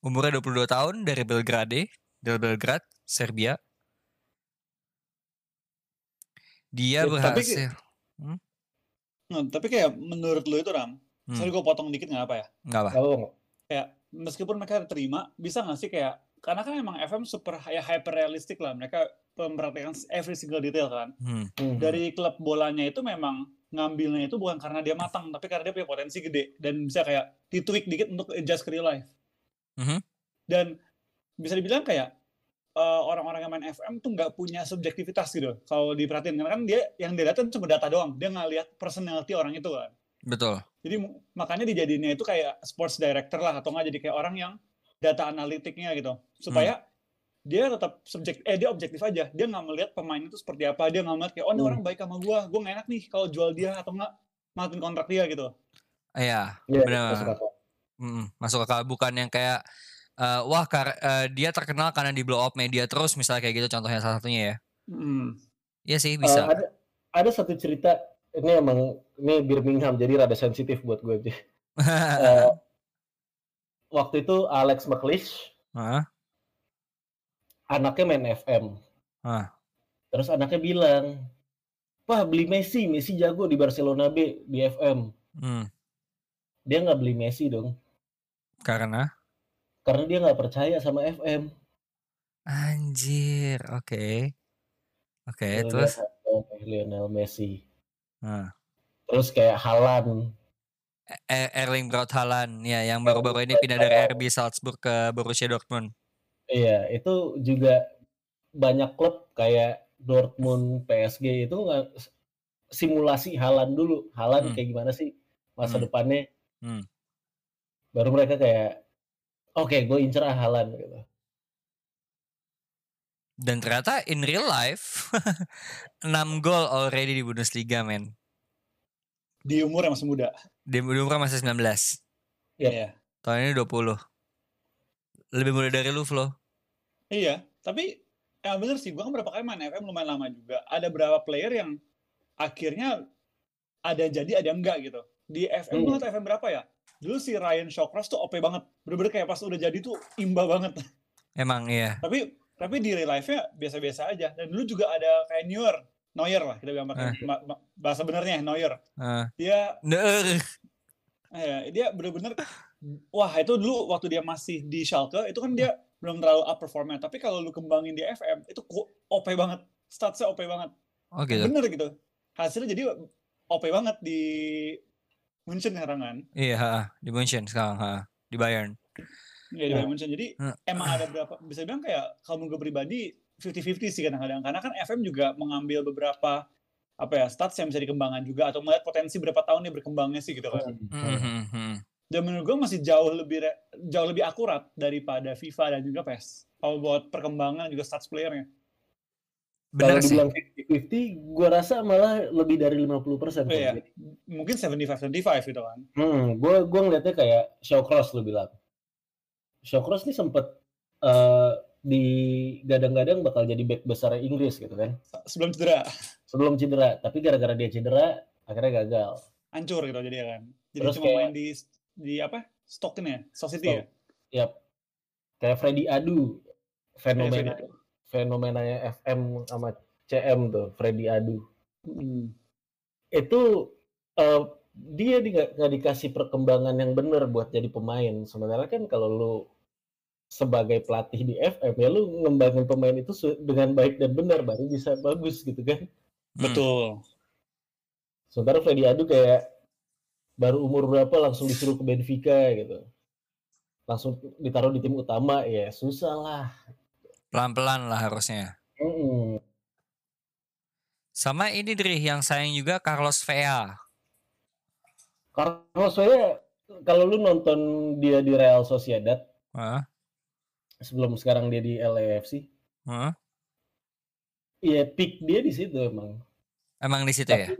Umurnya 22 tahun dari Belgrade, dari Belgrad, Serbia. Dia Ya, tapi berhasil. Nah, tapi kayak menurut lu itu Ram, Hmm, sorry gue potong dikit nggak apa ya? nggak apa. Gak apa Kayak meskipun mereka terima, bisa nggak sih kayak karena kan emang FM super ya hyper realistik lah, mereka memperhatikan every single detail kan. Hmm, Hmm. Dari klub bolanya itu memang ngambilnya itu bukan karena dia matang, tapi karena dia punya potensi gede dan bisa kayak ditweak dikit untuk adjust ke real life. Mhm. Dan bisa dibilang kayak eh, orang-orang yang main FM tuh nggak punya subjektivitas gitu. Kalau diperhatiin karena kan dia yang dia lihat kan cuma data doang, dia nggak lihat personality orang itu kan. betul. Jadi makanya dijadiinnya itu kayak sports director lah atau nggak jadi kayak orang yang data analitiknya gitu supaya dia tetap subjek eh dia objektif aja dia nggak melihat pemain itu seperti apa dia nggak melihat kayak oh ini Hmm. orang baik sama gua gua nggak enak nih kalau jual dia atau nggak matiin kontrak dia gitu Iya, Iya, benar. masuk akal. Mm, masuk akal bukan yang kayak eh, wah kar- eh, dia terkenal karena di blow up media terus misalnya kayak gitu contohnya salah satunya ya. Hmm. Iya sih Eh, bisa. ada ada satu cerita ini emang ini Birmingham jadi rada sensitif buat gue sih. Eh, waktu itu Alex McLeish Hah? Anaknya main FM. Ah. Terus anaknya bilang, Wah beli Messi, Messi jago di Barcelona B di FM. Hmm, Dia nggak beli Messi dong, karena karena dia nggak percaya sama FM. anjir, oke. Oke, Dia terus lihat, "Oh, Lionel Messi. Nah. Terus kayak Halan, E- Erling Braut Haaland ya yang baru-baru ini pindah dari RB Salzburg ke Borussia Dortmund. Iya itu juga banyak klub kayak Dortmund, PSG itu nggak simulasi Halan dulu. Halan Hmm. kayak gimana sih masa Hmm. depannya? Hmm. Baru mereka kayak, oke gue incer ah Halan gitu. Dan ternyata in real life 6 gol already di Bundesliga men. di umur yang masih muda Di di umur masih 19. Iya. Iya. Tahun ini 20. Lebih muda dari lu, Flo. Iya tapi ya bener sih gua kan berapa kali main FM lumayan lama juga. Ada berapa player yang akhirnya ada jadi ada yang enggak gitu. Di FM Hmm. tahu FM berapa ya? Dulu si Ryan Shawcross tuh OP banget. Bener-bener kayak pas udah jadi tuh imba banget. Emang iya. tapi tapi di real life-nya biasa-biasa aja. Dan dulu juga ada kayak Neuer. Neuer lah kita bilang pakai Eh. ma- ma- bahasa benernya Neuer. Eh, dia Ner. eh, dia bener-bener wah itu dulu waktu dia masih di Schalke itu kan dia belum terlalu up performnya. Tapi kalau lu kembangin di FM itu OP banget, statsnya OP banget. Oh gitu. Bener gitu. Hasilnya jadi OP banget di München sekarang kan. Iya, ha, di München sekarang, ha, di Bayern. Ya di. Bayern München. Jadi Hmm. emang ada berapa bisa bilang kayak kalau gue pribadi 50-50 sih kadang-kadang. Karena kan FM juga mengambil beberapa apa ya stats yang bisa dikembangkan juga atau melihat potensi berapa tahun dia berkembangnya sih gitu kan. Hmm, hmm, hmm. Dan menurut gue masih jauh lebih jauh lebih akurat daripada FIFA dan juga PES. Kalau buat perkembangan juga stats playernya. Bener Kalau sih. dibilang 50-50, gue rasa malah lebih dari 50%. Oh, iya. Mungkin 75-75 gitu kan. Hmm, gue gue ngeliatnya kayak Shawcross lu bilang. Shawcross nih sempet eh di gadang-gadang bakal jadi back besar Inggris gitu kan. Sebelum cedera, Sebelum cedera, tapi gara-gara dia cedera akhirnya gagal. hancur gitu jadi kan. Jadi Terus cuma kayak- main di di apa? Stock ini ya, Stock ya. Yap. Kayak Freddy Adu, fenomena Freddy fenomenanya FM sama CM tuh, Freddy Adu. Hmm. Itu eh, dia di, nggak nggak dikasih perkembangan yang benar buat jadi pemain. Sementara kan kalau lu sebagai pelatih di FM ya lu ngembangin pemain itu dengan baik dan benar baru bisa bagus gitu kan. Hmm. Betul. Sementara Freddy Adu kayak baru umur berapa langsung disuruh ke Benfica gitu. Langsung ditaruh di tim utama ya susah lah. Pelan-pelan lah harusnya. Mm-mm. Sama ini Dri yang sayang juga Carlos Vea. Carlos Vela kalau lu nonton dia di Real Sociedad Hah? sebelum sekarang dia di LAFC, Hah? ya peak dia di situ emang. Emang di situ ya?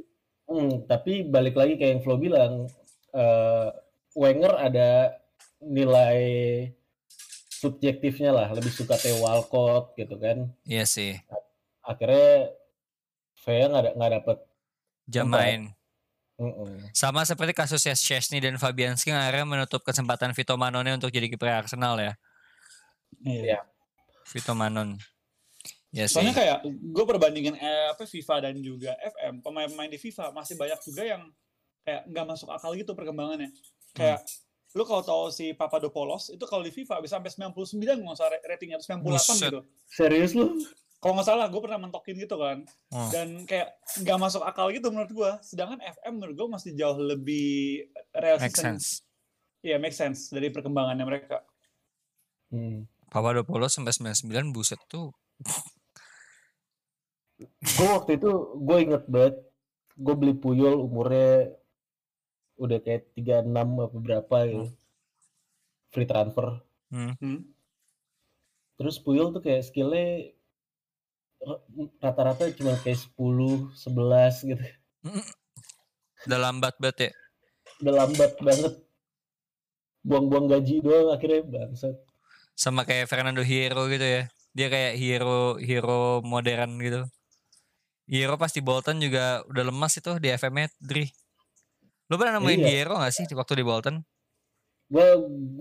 Hmm, tapi balik lagi kayak yang Flo bilang, eh, Wenger ada nilai subjektifnya lah, lebih suka Theo Walcott gitu kan. Iya sih. Akhirnya Vea nggak nggak dapet. Jam main. Mm-mm. Sama seperti kasusnya Chesney dan Fabianski yang akhirnya menutup kesempatan Vito Manone untuk jadi kiper Arsenal ya. Iya. Vito Manon. Ya sih. Soalnya kayak gue perbandingin eh, apa FIFA dan juga FM, pemain-pemain di FIFA masih banyak juga yang kayak nggak masuk akal gitu perkembangannya. Kayak lu kalau tahu si Papadopoulos itu kalau di FIFA bisa sampai 99 nggak usah ra- ratingnya atau 98 Buset. gitu. Serius lu? Kalau nggak salah gue pernah mentokin gitu kan. Oh. Dan kayak nggak masuk akal gitu menurut gue. Sedangkan FM menurut gue masih jauh lebih Make realistis. sense. Iya make sense dari perkembangannya mereka. Hmm. Papadopoulos sampai 99 buset tuh. Gue waktu itu gue inget banget, gue beli Puyol umurnya udah kayak 36 apa berapa gitu. Free transfer. Hmm. Hmm. Terus Puyol tuh kayak skillnya rata-rata cuma kayak 10, 11 gitu. Udah lambat banget ya. Udah lambat banget. Buang-buang gaji doang akhirnya bangsat. Sama kayak Fernando Hierro gitu ya. Dia kayak hero hero modern gitu. Hierro pas di Bolton juga udah lemas itu di FM Dri. Lu pernah nemuin Iya. Hierro gak sih di waktu di Bolton? Gue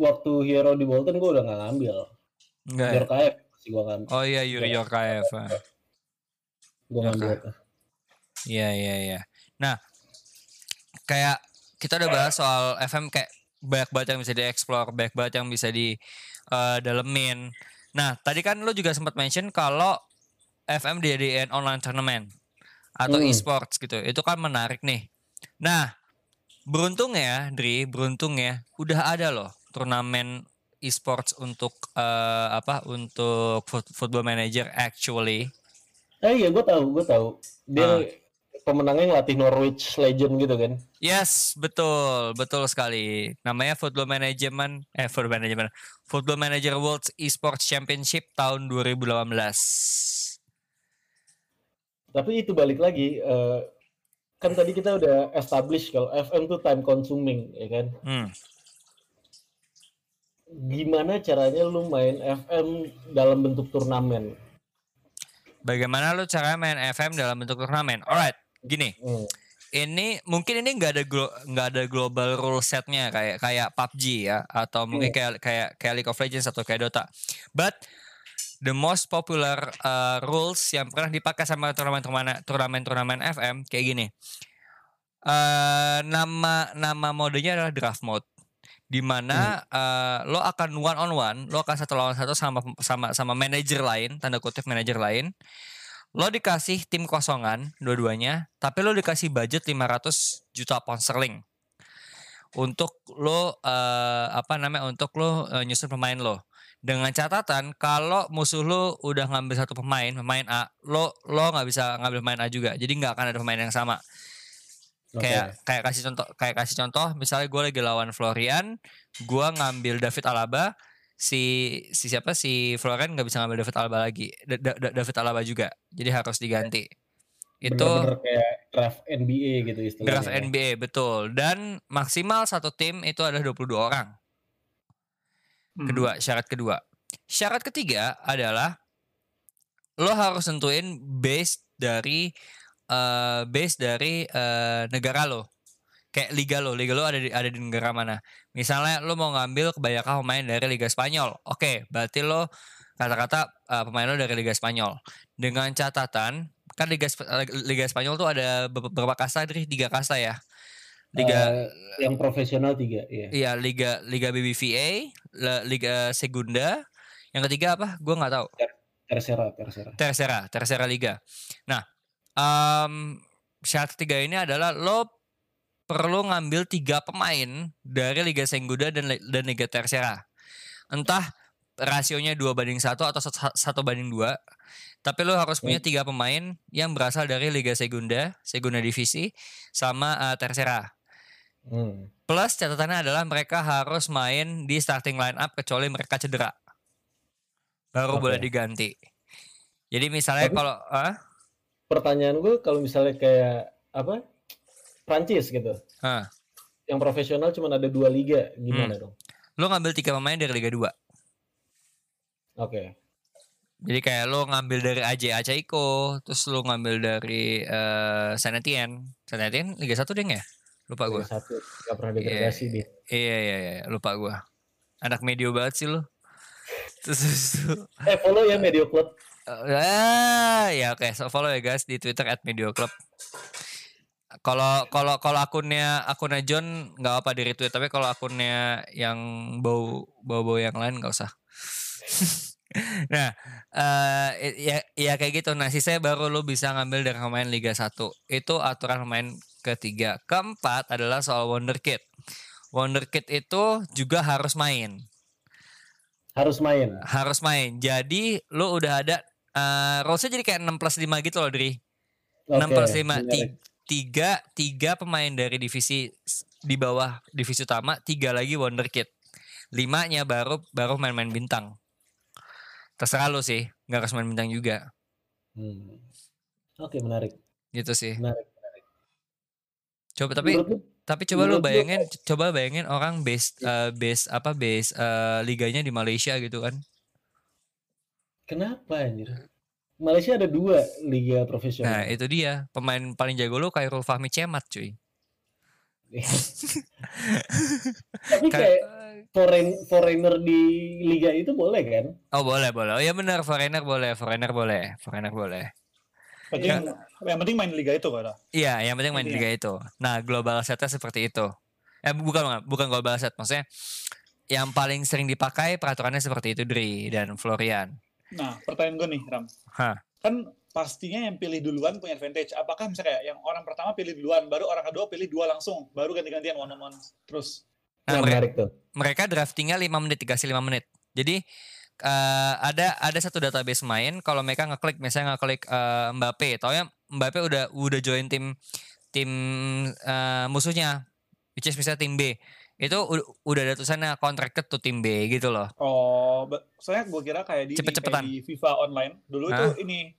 waktu Hero di Bolton gue udah gak ngambil. Enggak ya? Yorkaev sih gue ngambil. Oh iya Yuri Yorkaev. ah. Gue ngambil. Iya iya iya. Nah, kayak kita udah bahas soal FM kayak banyak banget yang bisa dieksplor, banyak banget yang bisa di eh, dalemin. Nah, tadi kan lu juga sempat mention kalau FM dijadiin online tournament atau Hmm. e-sports gitu. Itu kan menarik nih. Nah, beruntung ya, Dri, beruntung ya, udah ada loh turnamen e-sports untuk eh, apa? Untuk foot- football manager actually. Eh iya gue tahu, gue tahu. Dia Ah. pemenangnya ngelatih Norwich Legend gitu kan. Yes, betul, betul sekali. Namanya Football Management, eh Football Management, Football Manager World Esports Championship tahun 2018. Tapi itu balik lagi, eh, kan tadi kita udah establish kalau FM tuh time consuming, ya kan? Hmm. Gimana caranya lu main FM dalam bentuk turnamen? Bagaimana lu caranya main FM dalam bentuk turnamen? Alright, gini. Hmm. Ini mungkin ini nggak ada glo- nggak ada global rule setnya kayak kayak PUBG ya atau mungkin kayak kayak kayak League of Legends atau kayak Dota. But the most popular uh, rules yang pernah dipakai sama turnamen-turnamen turnamen-turnamen FM kayak gini. Eh nama nama modenya adalah draft mode. di mana eh, lo akan one on one, lo akan satu lawan satu sama sama sama manajer lain, tanda kutip manajer lain. Lo dikasih tim kosongan dua-duanya, tapi lo dikasih budget 500 juta pound sterling untuk lo eh, apa namanya untuk lo eh, nyusun pemain lo. Dengan catatan kalau musuh lo udah ngambil satu pemain, pemain A, lo lo nggak bisa ngambil pemain A juga. Jadi nggak akan ada pemain yang sama Oke. kayak kayak kasih contoh kayak kasih contoh misalnya gue lagi lawan Florian gue ngambil David Alaba si si siapa si Florian nggak bisa ngambil David Alaba lagi Da- Da- Da- David Alaba juga jadi harus diganti itu Bener-bener kayak draft NBA gitu istilahnya. draft ya. NBA betul dan maksimal satu tim itu adalah 22 orang Hmm. kedua syarat kedua. Syarat ketiga adalah lo harus tentuin base dari eh base dari eh, negara lo. Kayak liga lo liga lo ada di ada di negara mana. Misalnya lo mau ngambil kebanyakan pemain dari liga Spanyol. Oke berarti lo kata-kata eh, pemain lo dari liga Spanyol. Dengan catatan kan liga liga Spanyol tuh ada beberapa kasta dari tiga kasta ya liga Eh, yang profesional tiga, iya. Iya, liga liga BBVA, liga Segunda. Yang ketiga apa? Gue nggak tahu. Terserah, terserah. Tercera, Tercera Liga. Nah, em, syarat ketiga ini adalah lo perlu ngambil tiga pemain dari Liga Segunda dan dan Liga Tercera. Entah rasionya dua banding satu atau satu, banding dua. Tapi lo harus punya tiga pemain yang berasal dari Liga Segunda, Segunda Divisi, sama eh, Tercera. Hmm. Plus catatannya adalah mereka harus main di starting line up kecuali mereka cedera. Baru Oke. boleh diganti. Jadi misalnya Tapi- kalau ah, Pertanyaan gue kalau misalnya kayak apa? Prancis gitu. ah, Yang profesional cuma ada dua liga, gimana Hmm. dong? lo ngambil tiga pemain dari Liga 2. Oke. Jadi kayak lo ngambil dari AJ Achaiko, terus lo ngambil dari eh Saint Etienne. Saint Etienne Liga 1 deh ya? Lupa gue. Satu nggak pernah degradasi dia. Iya iya iya, lupa gue. Anak medio banget sih lo. Terus, terus, terus. Eh follow ya Medio Club. Ah, ya oke, so follow ya guys di Twitter @medioclub. Kalau kalau kalau akunnya akunnya John nggak apa di retweet, tapi kalau akunnya yang bau bau bau yang lain nggak usah. nah, eh ya ya kayak gitu. Nah, sisanya baru lu bisa ngambil dari pemain Liga 1. Itu aturan pemain ketiga. Keempat adalah soal wonderkid. Wonderkid itu juga harus main Harus main. harus main. Jadi lu udah ada eh rules-nya jadi kayak 6 plus 5 gitu loh, Dri. 6 Oke, plus 5 menarik. tiga, tiga pemain dari divisi di bawah divisi utama, tiga lagi wonderkid. Limanya baru baru main-main bintang. Terserah lu sih, nggak main bintang juga. Hmm. Oke, menarik. Gitu sih. Menarik. Coba tapi Menurut tapi coba menurut lu- bayangin coba bayangin orang base eh, base apa base eh, liganya di Malaysia gitu kan. kenapa anjir? Malaysia ada dua liga profesional. Nah, itu dia. Pemain paling jago lu Khairul Fahmi Cemat, cuy. Tapi kayak foreign foreigner di liga itu boleh kan? Oh boleh boleh. Oh ya benar foreigner boleh, foreigner boleh, foreigner boleh. Penting, yang penting main liga itu kan. Iya, yang penting main Intinya. liga itu. Nah, global setnya seperti itu. Eh bukan bukan global set, maksudnya yang paling sering dipakai peraturannya seperti itu Dri dan Florian. Nah, pertanyaan gue nih, Ram. Hah. Kan pastinya yang pilih duluan punya advantage. Apakah misalnya kayak yang orang pertama pilih duluan, baru orang kedua pilih dua langsung, baru ganti-gantian one on one terus. Nah, Nah, menarik tuh. mereka draftingnya 5 menit dikasih 5 menit. Jadi eh, ada ada satu database main kalau mereka ngeklik misalnya ngeklik eh, Mbappe, tau ya Mbappe udah udah join tim tim eh, musuhnya which is misalnya tim B. Itu udah ada tulisannya contracted to tim B gitu loh. Oh, soalnya gue kira kayak di, Cepet-cepetan. kayak di FIFA online dulu Hah? itu ini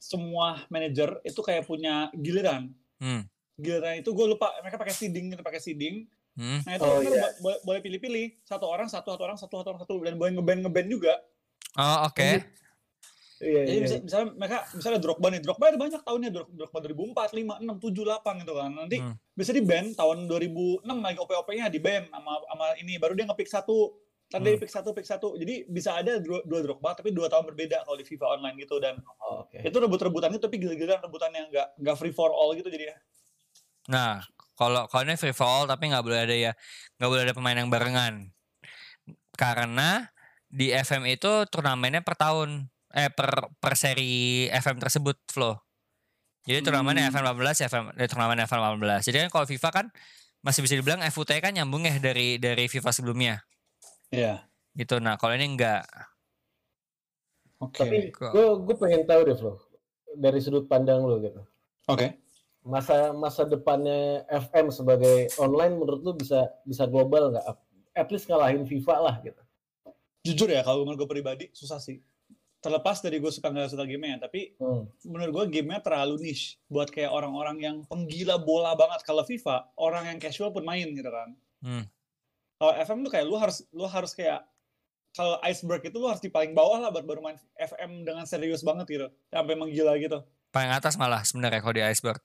semua manajer itu kayak punya giliran. Hmm. Giliran itu gue lupa mereka pakai seeding pakai seeding. Hmm. Nah itu Oh, kan iya. bo- boleh, boleh pilih-pilih satu orang satu satu orang satu satu orang satu dan boleh ngeband ngeband juga. Oh, oke. Iya, Jadi iya. bisa, misalnya mereka misalnya Drogba nih, Drogba ada banyak tahunnya Drog- Drogba 2004, 5, 6, 7, 8 gitu kan. Nanti Hmm. bisa di ban tahun 2006 lagi OP-OP-nya di ban sama sama ini baru dia ngepick satu. Tadi dia Hmm. pick satu, pick satu. Jadi bisa ada dua, dua Drogba tapi dua tahun berbeda kalau di FIFA online gitu dan Oh, Oke. itu rebut-rebutannya tapi gila-gilaan rebutan yang nggak nggak free for all gitu jadi Nah, Kalau kalau ini free for all tapi nggak boleh ada ya nggak boleh ada pemain yang barengan. Karena di FM itu turnamennya per tahun eh per per seri FM tersebut flow. Jadi turnamennya Hmm. FM 18 FM eh, turnamen FM 18. Jadi kan kalau FIFA kan masih bisa dibilang FUT kan nyambung ya dari dari FIFA sebelumnya Iya. gitu. Nah, kalau ini enggak. Oke. Tapi Kok- gue gue pengen tahu deh Flo dari sudut pandang lo gitu. Oke. Masa masa depannya FM sebagai online menurut lu bisa bisa global nggak? At least ngalahin FIFA lah gitu. Jujur ya kalau menurut gue pribadi susah sih. Terlepas dari gue suka nggak suka gamenya, tapi Hmm. menurut gue gamenya terlalu niche buat kayak orang-orang yang penggila bola banget. Kalau FIFA orang yang casual pun main gitu kan. Hmm. Kalau FM tuh kayak lu harus lu harus kayak kalau iceberg itu lu harus di paling bawah lah baru baru main FM dengan serius banget gitu. Sampai menggila gitu. Paling atas malah sebenarnya kalau di iceberg.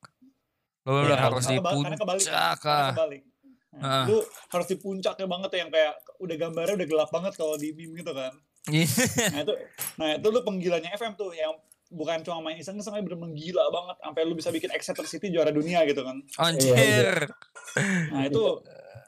Lo Iya, harus di puncak. Ah. kebalik. Nah, Heeh. Lu harus di puncaknya banget yang kayak udah gambarnya udah gelap banget kalau di meme gitu kan. Iya. Nah itu, nah itu lu penggilanya FM tuh yang bukan cuma main iseng-iseng, tapi bener menggila banget sampai lu bisa bikin Exeter City juara dunia gitu kan. Anjir. Nah itu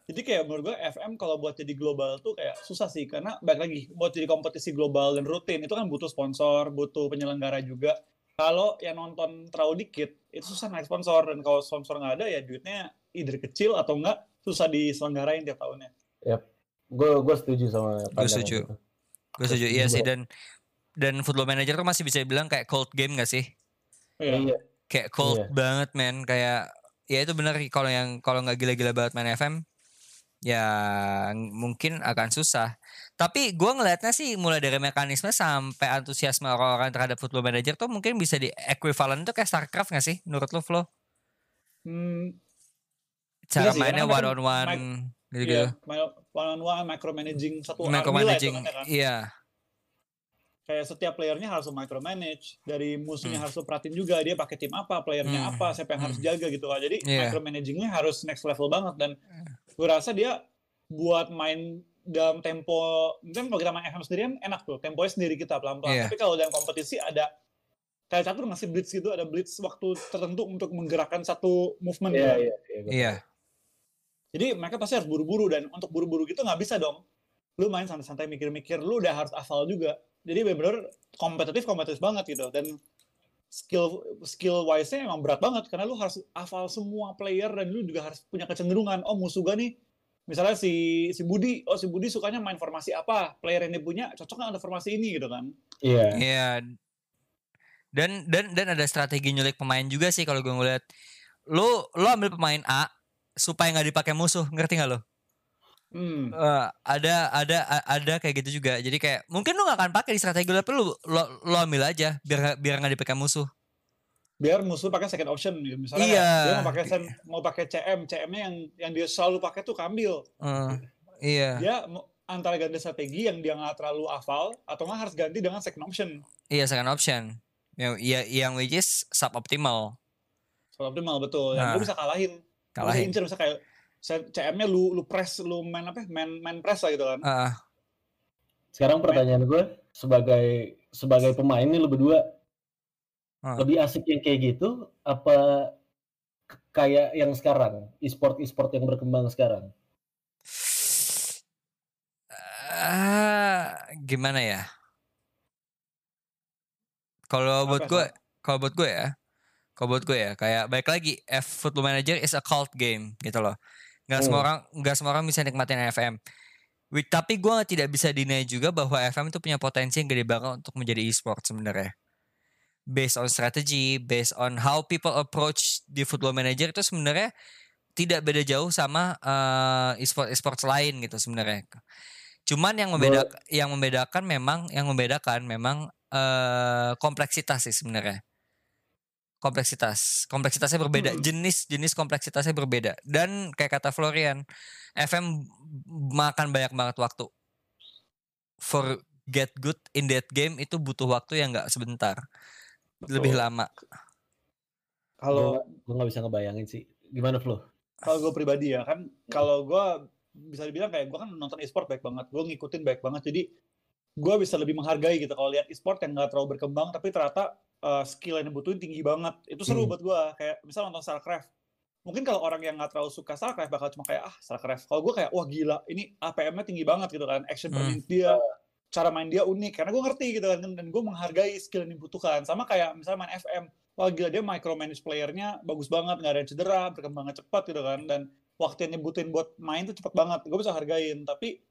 jadi kayak menurut gue FM kalau buat jadi global tuh kayak susah sih karena balik lagi buat jadi kompetisi global dan rutin itu kan butuh sponsor, butuh penyelenggara juga. Kalau yang nonton terlalu dikit itu susah naik sponsor dan kalau sponsor nggak ada ya duitnya either kecil atau enggak susah diselenggarain tiap tahunnya. Gue gue setuju sama pandangan setuju. Gue setuju. Iya sih dan dan Football Manager tuh masih bisa dibilang kayak cold game gak sih? Iya. Iya. Kayak cold Iya. banget men. Kayak ya itu bener kalau yang kalau nggak gila-gila banget main FM ya ng- mungkin akan susah. Tapi gue ngelihatnya sih mulai dari mekanisme sampai antusiasme orang-orang terhadap Football Manager tuh mungkin bisa di equivalent tuh kayak Starcraft gak sih menurut lo Flo? Hmm, Cara Iya sih, mainnya one on one gitu-gitu. Iya, one on one, micromanaging satu Micromanaging, itu kan, ya kan. iya. Kayak setiap playernya harus micromanage, dari musuhnya Hmm. harus perhatiin juga dia pakai tim apa, playernya Hmm. apa, siapa yang harus Hmm. jaga gitu. Jadi Iya. micromanagingnya harus next level banget dan gue rasa dia buat main dalam tempo, mungkin kalau kita main FM sendiri kan enak tuh, temponya sendiri kita pelan-pelan. Iya. Tapi kalau dalam kompetisi ada kayak catur ngasih blitz gitu, ada blitz waktu tertentu untuk menggerakkan satu movement. Iya kan. iya. iya, betul. Iya. Jadi mereka pasti harus buru-buru dan untuk buru-buru gitu nggak bisa dong. Lu main santai-santai mikir-mikir, lu udah harus hafal juga. Jadi bener-bener kompetitif kompetitif banget gitu dan skill skill wise-nya emang berat banget karena lu harus hafal semua player dan lu juga harus punya kecenderungan. Oh musuh gua nih misalnya si si Budi, oh si Budi sukanya main formasi apa? Player yang dia punya cocok nggak ada formasi ini gitu kan. Iya. Iya. Dan dan dan ada strategi nyulik pemain juga sih kalau gue ngeliat. Lu lu ambil pemain A supaya nggak dipakai musuh, ngerti nggak lo? Hmm. Eh, ada ada a- ada kayak gitu juga. Jadi kayak mungkin lu nggak akan pakai di strategi lu, tapi lu lo, lo ambil aja biar biar nggak dipakai musuh. Biar musuh pakai second option gitu. Misalnya Iya. kayak dia mau pakai sen- mau pakai CM, CM-nya yang yang dia selalu pakai tuh kambil. Eh, iya. dia antara ganti strategi yang dia nggak terlalu hafal atau nggak harus ganti dengan second option Iya second option. Yang ya yang which is suboptimal. so optimal betul yang Nah, lu bisa kalahin bisa Kalahin. incer bisa kayak CM-nya lu lu press lu main apa main main press lah gitu kan Eh, Sekarang pertanyaan gue sebagai sebagai pemain nih lu berdua Ah. lebih asik yang kayak gitu apa kayak yang sekarang e-sport e-sport yang berkembang sekarang? Ah, gimana ya? Kalau buat gue, kalau buat gue ya, kalau buat gue ya, kayak baik lagi, F Football Manager is a cult game gitu loh. Semua Hmm. orang, nggak semua orang bisa nikmatin FM. Tapi gue tidak bisa deny juga bahwa FM itu punya potensi yang gede banget untuk menjadi e-sport sebenarnya. Based on strategy, based on how people approach di Football Manager itu sebenarnya tidak beda jauh sama eh, e-sport e-sport lain gitu sebenarnya. Cuman yang membeda yang membedakan memang yang membedakan memang eh kompleksitas sih sebenarnya. Kompleksitas. Kompleksitasnya berbeda, Hmm. jenis-jenis kompleksitasnya berbeda. Dan kayak kata Florian, FM makan banyak banget waktu. For get good in that game itu butuh waktu yang nggak sebentar. Lebih lama. kalau Gue nggak bisa ngebayangin sih. Gimana Flo? kalau gue pribadi ya kan kalau gue bisa dibilang kayak gue kan nonton e-sport baik banget gue ngikutin baik banget jadi gue bisa lebih menghargai gitu kalau lihat e-sport yang gak terlalu berkembang tapi ternyata uh, skill yang dibutuhin tinggi banget itu seru Hmm. buat gue kayak misal nonton Starcraft mungkin kalau orang yang nggak terlalu suka StarCraft bakal cuma kayak ah StarCraft. Kalau gue kayak wah gila ini APM-nya tinggi banget gitu kan, action per Hmm. minute dia, cara main dia unik karena gue ngerti gitu kan dan gue menghargai skill yang dibutuhkan. Sama kayak misalnya main FM, wah gila dia micromanage playernya bagus banget, nggak ada yang cedera, perkembangan cepat gitu kan dan waktu yang nyebutin buat main tuh cepet banget. Gue bisa hargain tapi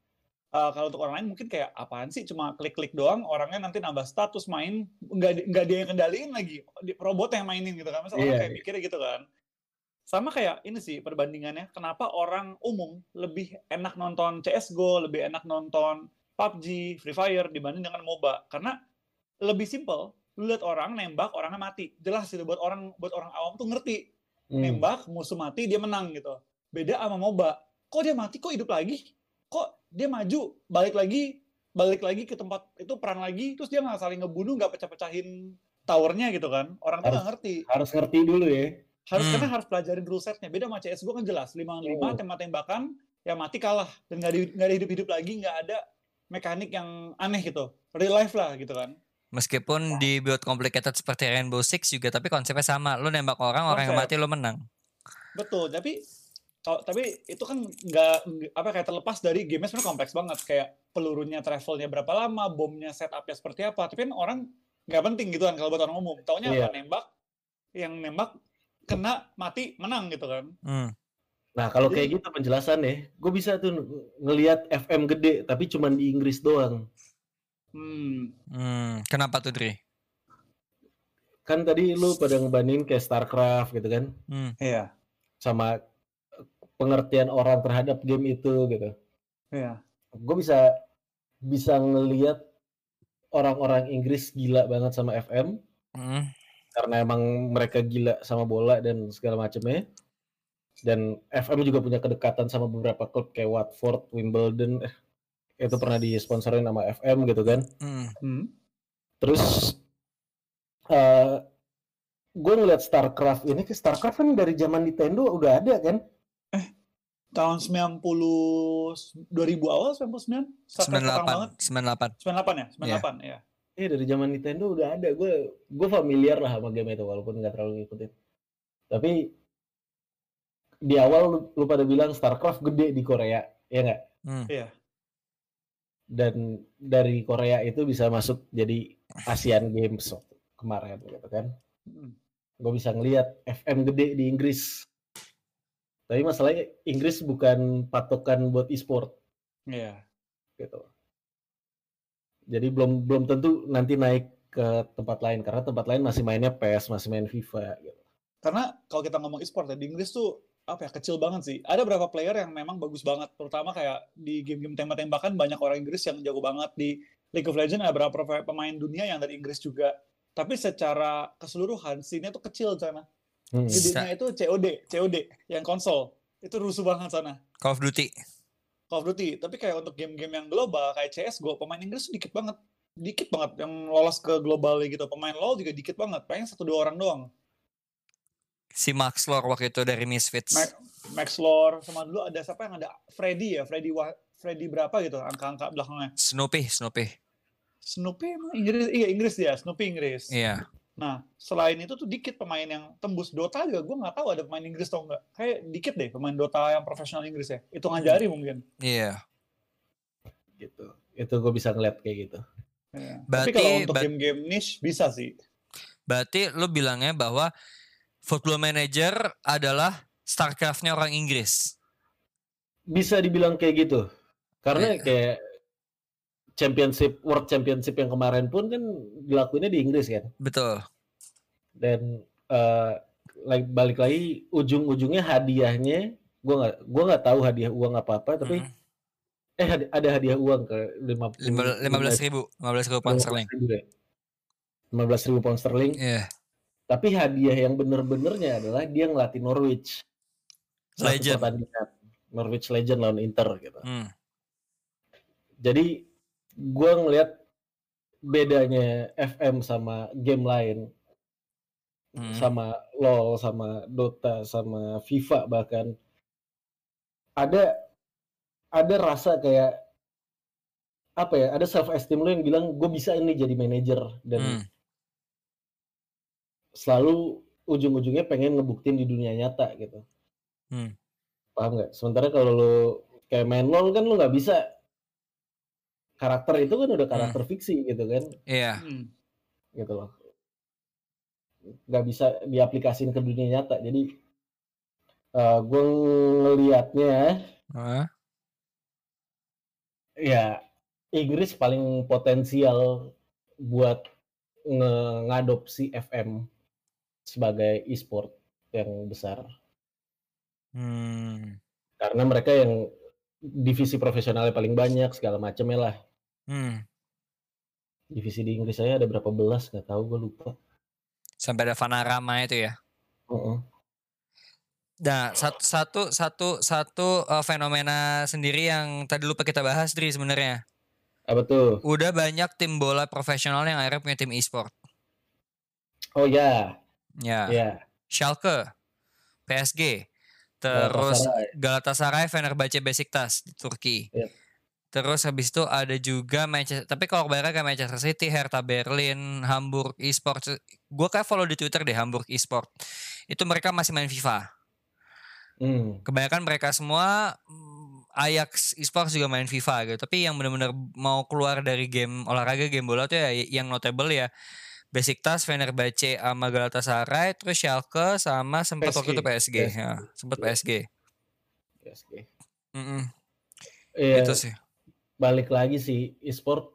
uh, kalau untuk orang lain mungkin kayak apaan sih cuma klik-klik doang orangnya nanti nambah status main nggak nggak dia yang kendaliin lagi di- robot yang mainin gitu kan orang Iya, kayak iya. mikirnya gitu kan sama kayak ini sih perbandingannya kenapa orang umum lebih enak nonton CSGO lebih enak nonton PUBG Free Fire dibanding dengan MOBA. Karena lebih simple lu lihat orang nembak orangnya mati. Jelas itu buat orang buat orang awam tuh ngerti. Hmm. nembak musuh mati dia menang gitu. Beda sama MOBA. Kok dia mati kok hidup lagi? Kok dia maju balik lagi balik lagi ke tempat itu perang lagi terus dia nggak saling ngebunuh nggak pecah-pecahin towernya gitu kan? Orang tuh Harus- nggak ngerti. Harus ngerti dulu ya. harus Hmm. karena harus pelajarin rule setnya. Beda sama CSGO kan jelas. lima lima Hmm. tembak-tembakan ya mati kalah. Dan nggak di- nggak ada hidup-hidup lagi nggak ada mekanik yang aneh gitu real life lah gitu kan Meskipun di build complicated seperti Rainbow Six juga tapi konsepnya sama. Lu nembak orang, orang yang Konsep. mati lu menang. Betul, tapi kalau- tapi itu kan nggak apa kayak terlepas dari game sebenarnya kompleks banget kayak pelurunya travelnya berapa lama, bomnya setupnya seperti apa. Tapi kan orang nggak penting gitu kan kalau buat orang umum. Taunya apa nembak, yang nembak kena mati menang gitu kan. Hmm. Nah kalau Jadi- kayak gitu penjelasan ya, gue bisa tuh ngelihat FM gede tapi cuman di Inggris doang. Hmm, Hmm. Kenapa tuh Dri? Kan tadi lu pada ngebandingin kayak StarCraft gitu kan, Hmm. iya, sama pengertian orang terhadap game itu gitu. iya. Gue bisa bisa ngelihat orang-orang Inggris gila banget sama FM Hmm. karena emang mereka gila sama bola dan segala macamnya. Dan FM juga punya kedekatan sama beberapa klub kayak Watford, Wimbledon. eh, Itu pernah disponsorin sama FM gitu kan. Hmm. Terus eh gue ngeliat StarCraft ini ke StarCraft kan dari zaman Nintendo udah ada kan? Tahun 90 2000 awal 99? Starcraft pertama banget. 98. 98. 98 ya? 98 ya. Iya dari zaman Nintendo udah ada. Gue gue familiar lah sama game itu walaupun nggak terlalu ngikutin. Tapi di awal lu, lu pada bilang StarCraft gede di Korea, ya nggak? Hmm. Iya. Dan dari Korea itu bisa masuk jadi Asian Games waktu kemarin gitu kan? Hmm. gue bisa ngelihat FM gede di Inggris. Tapi masalahnya Inggris bukan patokan buat e-sport Iya. gitu. Jadi belum belum tentu nanti naik ke tempat lain karena tempat lain masih mainnya PS, masih main FIFA gitu. Karena kalau kita ngomong e-sport ya, di Inggris tuh apa ya kecil banget sih. Ada beberapa player yang memang bagus banget, terutama kayak di game-game tembak-tembakan banyak orang Inggris yang jago banget di League of Legends ada beberapa pemain dunia yang dari Inggris juga. Tapi secara keseluruhan scene-nya tuh kecil di sana. Hmm. Gedenya itu COD, COD yang konsol. Itu rusuh banget sana. Call of Duty. Call of Duty. Tapi kayak untuk game-game yang global kayak CS:GO, pemain Inggris tuh dikit banget. Dikit banget yang lolos ke global gitu. Pemain LoL juga dikit banget. Paling satu dua orang doang. Si Max Lore waktu itu dari Misfits. Ma- Max Lore sama dulu ada siapa yang ada Freddy ya Freddy Wa- Freddy berapa gitu angka-angka belakangnya Snoopy, Snoopy. Snoopy emang Inggris iya Inggris dia Snoopy Inggris Iya. nah selain itu tuh dikit pemain yang tembus Dota juga gue nggak tahu ada pemain Inggris atau enggak kayak dikit deh pemain Dota yang profesional Inggris ya hitungan jari mungkin Iya. gitu. Itu gue bisa ngeliat kayak gitu. Ya. tapi Berarti- kalau untuk game-game niche bisa sih Berarti lu bilangnya bahwa Football Manager adalah StarCraft-nya orang Inggris. Bisa dibilang kayak gitu. Karena Iya. kayak championship World Championship yang kemarin pun kan dilakuinnya di Inggris kan. Betul. dan eh like, balik lagi ujung-ujungnya hadiahnya gua nggak gua nggak tahu hadiah uang apa apa tapi Mm. eh ada hadiah uang ke lima Lima- 15 ribu. 15 ribu pound sterling. lima belas ribu pound sterling Iya. Tapi hadiah yang bener-benernya adalah dia ngelatih Norwich Legend. pertandingan. Norwich Legend lawan Inter gitu Hmm. jadi gua ngelihat bedanya FM sama game lain Hmm. sama LoL, sama Dota, sama FIFA bahkan ada ada rasa kayak apa ya? Ada self esteem lo yang bilang gue bisa ini jadi manajer dan Hmm. Selalu ujung-ujungnya pengen ngebuktiin di dunia nyata gitu. Hmm. Paham nggak? Sementara kalau lu kayak main LoL kan lu nggak bisa karakter itu kan udah karakter fiksi gitu kan, Iya. Hmm. gitu loh. Nggak bisa diaplikasiin ke dunia nyata. Jadi eh gue ngelihatnya Hah? ya Inggris paling potensial buat ngadopsi FM sebagai e-sport yang besar Hmm. karena mereka yang divisi profesionalnya paling banyak segala macamnya lah Hmm. divisi di Inggris saya ada berapa belas nggak tahu gue lupa Sampai ada Vanarama itu ya. Heeh. Nah, satu satu satu satu eh, fenomena sendiri yang tadi lupa kita bahas Dri sebenarnya. apa tuh Udah banyak tim bola profesional yang akhirnya punya tim e-sport. oh ya Ya. ya Schalke, PSG, terus Galatasaray. Fenerbahce Besiktas di Turki. Yep. Terus habis itu ada juga Manchester, tapi kalau kebanyakan kayak Manchester City, Hertha Berlin, Hamburg Esports. Gue kayak follow di Twitter deh Hamburg Esport. Itu mereka masih main FIFA. Hmm. Kebanyakan mereka semua mm, Ajax Esports juga main FIFA gitu. Tapi yang benar-benar mau keluar dari game olahraga, game bola tuh ya yang notable ya Besiktas, Fenerbahce sama Galatasaray, terus Schalke sama sempat waktu itu PSG, PSG. ya, sempat PSG. PSG. Mm-mm, Iya, Itu sih. balik lagi sih e-sport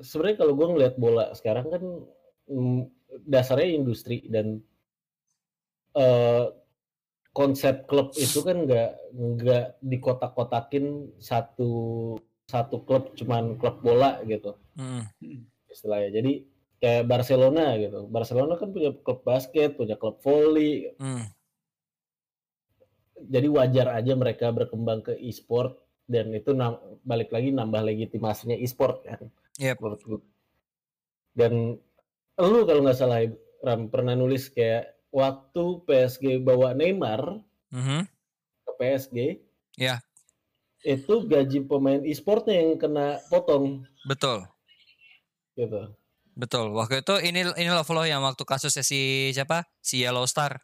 sebenarnya kalau gue ngeliat bola sekarang kan mm, dasarnya industri dan eh, konsep klub itu kan nggak nggak dikotak-kotakin satu satu klub cuman klub bola gitu Mm, istilahnya jadi kayak Barcelona gitu Barcelona kan punya klub basket punya klub volley mm, jadi wajar aja mereka berkembang ke e-sport dan itu nam- balik lagi nambah legitimasinya e-sport kan Yep. menurut gue. Dan lu kalau nggak salah Ram pernah nulis kayak waktu PSG bawa Neymar mhm, ke PSG, Ya. itu gaji pemain e-sportnya yang kena potong Betul, gitu. Betul. Waktu itu ini ini loh follow yang waktu kasusnya si siapa? Si Yellow Star.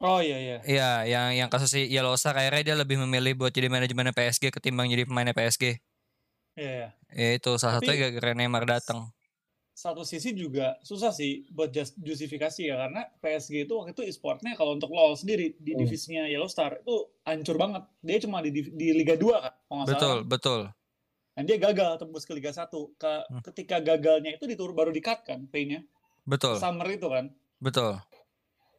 Oh iya iya. Iya, yang yang kasus si Yellow Star akhirnya dia lebih memilih buat jadi manajemennya PSG ketimbang jadi pemainnya PSG. Iya iya. Ya itu salah Tapi- satunya gara-gara Neymar datang. Satu sisi juga susah sih buat just- justifikasi ya karena PSG itu waktu itu e-sportnya kalau untuk LoL sendiri di Hmm. divisinya Yellow Star itu hancur banget. Dia cuma di, di Liga 2 kan, nggak salah. Betul, betul. Dan dia gagal tembus ke Liga 1. Ke, Hmm. Ketika gagalnya itu ditur baru di-cut kan pay-nya. Betul, Summer itu kan. betul.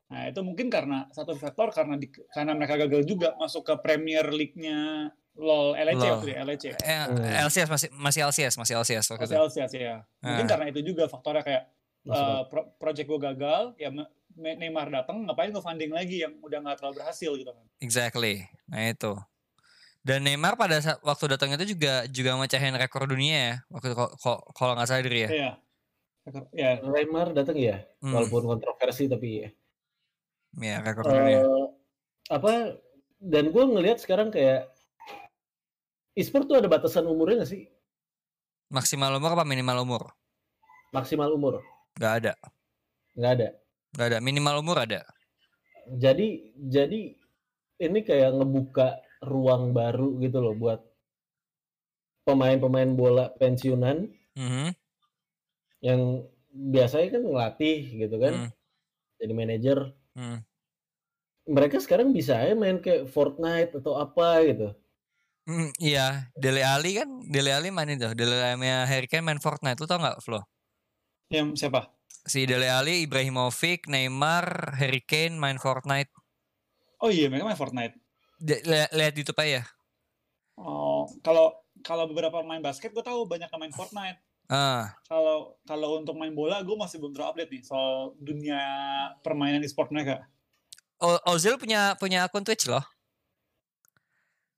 Nah, itu mungkin karena satu faktor karena di, karena mereka gagal juga masuk ke Premier League-nya LoL LEC LoL. waktu itu ya, LEC. Eh, Hmm. LCS masih masih LCS, masih LCS waktu itu. LCS ya. Mungkin Ah. karena itu juga faktornya kayak uh, pro- project gue gagal, ya Neymar datang, ngapain gue funding lagi yang udah nggak terlalu berhasil gitu kan. Exactly. Nah itu. Dan Neymar pada saat waktu datang itu juga juga mecahin rekor dunia ya. Waktu kalau nggak salah diri ya. Iya. Ya, Neymar datang ya, Hmm, walaupun kontroversi tapi ya. ya rekor dunia. Eh, apa dan gue ngelihat sekarang kayak e-sport tuh ada batasan umurnya nggak sih? Maksimal umur apa minimal umur? Maksimal umur? Gak ada. Nggak ada. Gak ada. Minimal umur ada. jadi jadi ini kayak ngebuka ruang baru gitu loh buat pemain-pemain bola pensiunan Mhm, yang biasanya kan ngelatih gitu kan hmm, jadi manajer hmm. mereka sekarang bisa aja main kayak Fortnite atau apa gitu Hmm, iya, Dele Ali kan, Dele Ali main itu. Dele Ali Harry Kane main Fortnite. Lu tau gak, Flo? yang siapa? Si Dele Ali, Ibrahimovic, Neymar, Harry Kane main Fortnite. Oh iya, mereka main Fortnite. Lihat di YouTube aja. Oh, kalau kalau beberapa main basket gue tahu banyak yang main Fortnite. Ah, Kalau kalau untuk main bola gue masih belum terupdate nih soal dunia permainan e-sport mereka. O- Ozil punya punya akun Twitch loh.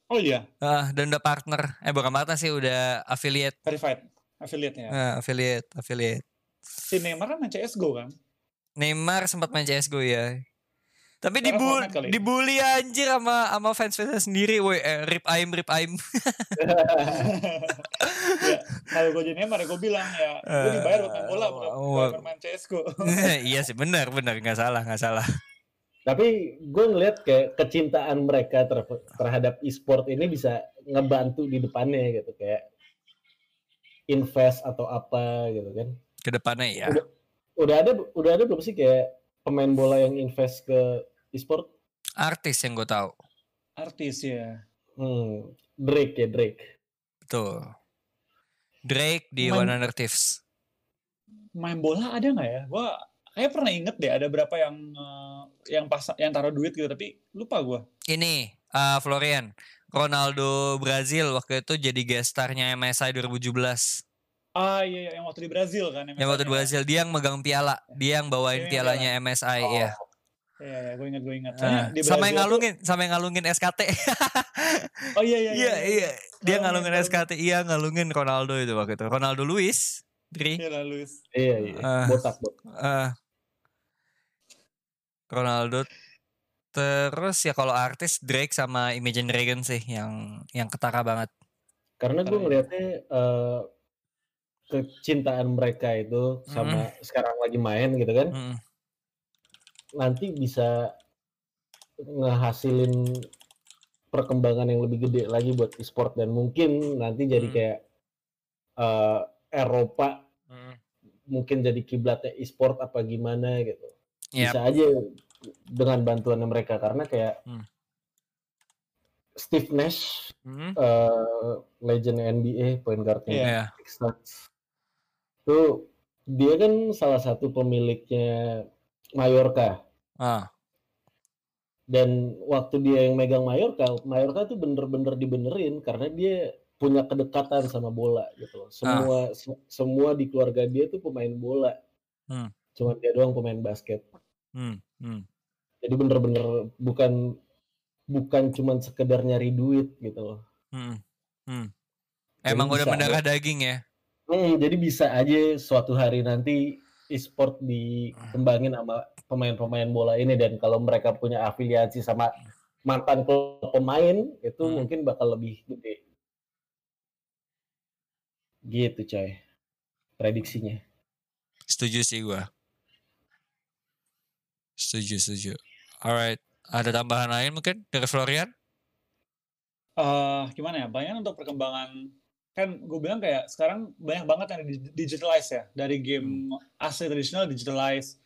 Oh iya, Ah, dan udah partner. Eh bukan partner sih, udah affiliate. verified affiliate ya. Ah, affiliate, affiliate. Si Neymar kan main CS:GO kan? Neymar sempat main CSGO ya. Tapi Fortnite kali. dibully anjir sama sama fans-fansnya sendiri. Woi, eh, rip aim, rip aim. ya, kalau gue jadi Neymar ya gue bilang ya, gue dibayar buat main bola, bukan Oh. bukan main CS:GO. iya sih, benar, benar, nggak salah, nggak salah. Tapi gue ngeliat kayak kecintaan mereka ter- terhadap e-sport ini bisa ngebantu di depannya gitu kayak invest atau apa gitu kan. Ke depannya ya. Udah, udah ada udah ada belum sih kayak pemain bola yang invest ke e-sport? Artis yang gue tahu. Artis ya. Hmm, Drake ya Drake. Betul. Drake di Main- One Hundred Thieves. Main bola ada nggak ya? Gua kayak pernah inget deh ada berapa yang eh, yang pas yang taruh duit gitu tapi lupa gua. Ini uh, Florian. Ronaldo Brazil waktu itu jadi guest starnya MSI 2017. Ah iya, iya yang waktu di Brazil kan. Yang waktu di Brazil dia yang megang piala, dia yang bawain Dia yang pialanya MSI Oh, ya. Iya, iya, gue ingat, gue ingat. Ah, Soalnya di sama yang Brazil tuh- ngalungin, sama yang ngalungin SKT. Oh iya, iya, Iya, iya. Dia Ngalungin, ngalungin ngalungin. SKT, iya ngalungin Ronaldo itu waktu itu. Ronaldo Luis, Dri. Iya lah, Luis. Iya iya. Ah. botak botak. Eh, Ronaldo terus ya kalau artis Drake sama Imagine Dragon sih yang yang ketara banget. Karena gue Keren. ngeliatnya eh, kecintaan mereka itu sama sekarang lagi main gitu kan. Mm, nanti bisa ngehasilin perkembangan yang lebih gede lagi buat e-sport dan mungkin nanti jadi Hmm. kayak eh, Eropa mm. mungkin jadi kiblatnya e-sport apa gimana gitu. Yap. Bisa aja dengan bantuan mereka karena kayak Hmm. Steve Nash Mm, eh, legend NBA point guardnya Iya. Stats. Tuh dia kan salah satu pemiliknya Mallorca. Ah, dan waktu dia yang megang Mallorca, Mallorca tuh bener-bener dibenerin karena dia punya kedekatan sama bola gitu. loh. Semua se- semua di keluarga dia tuh pemain bola. Hmm. Cuma dia doang pemain basket. mm, mm. Jadi bener-bener bukan bukan cuma sekedar nyari duit gitu loh. Mm, mm. Jadi Emang udah mendarah daging ya. Hmm, jadi bisa aja suatu hari nanti e-sport dikembangin sama pemain-pemain bola ini dan kalau mereka punya afiliasi sama mantan klub pemain itu Hmm. mungkin bakal lebih gede. Gitu coy. Prediksinya. Setuju sih gua. Setuju, setuju. Alright, ada tambahan lain mungkin dari Florian? eh gimana ya? Banyak untuk perkembangan kan gue bilang kayak sekarang banyak banget yang di- digitalize ya dari game asli tradisional digitalize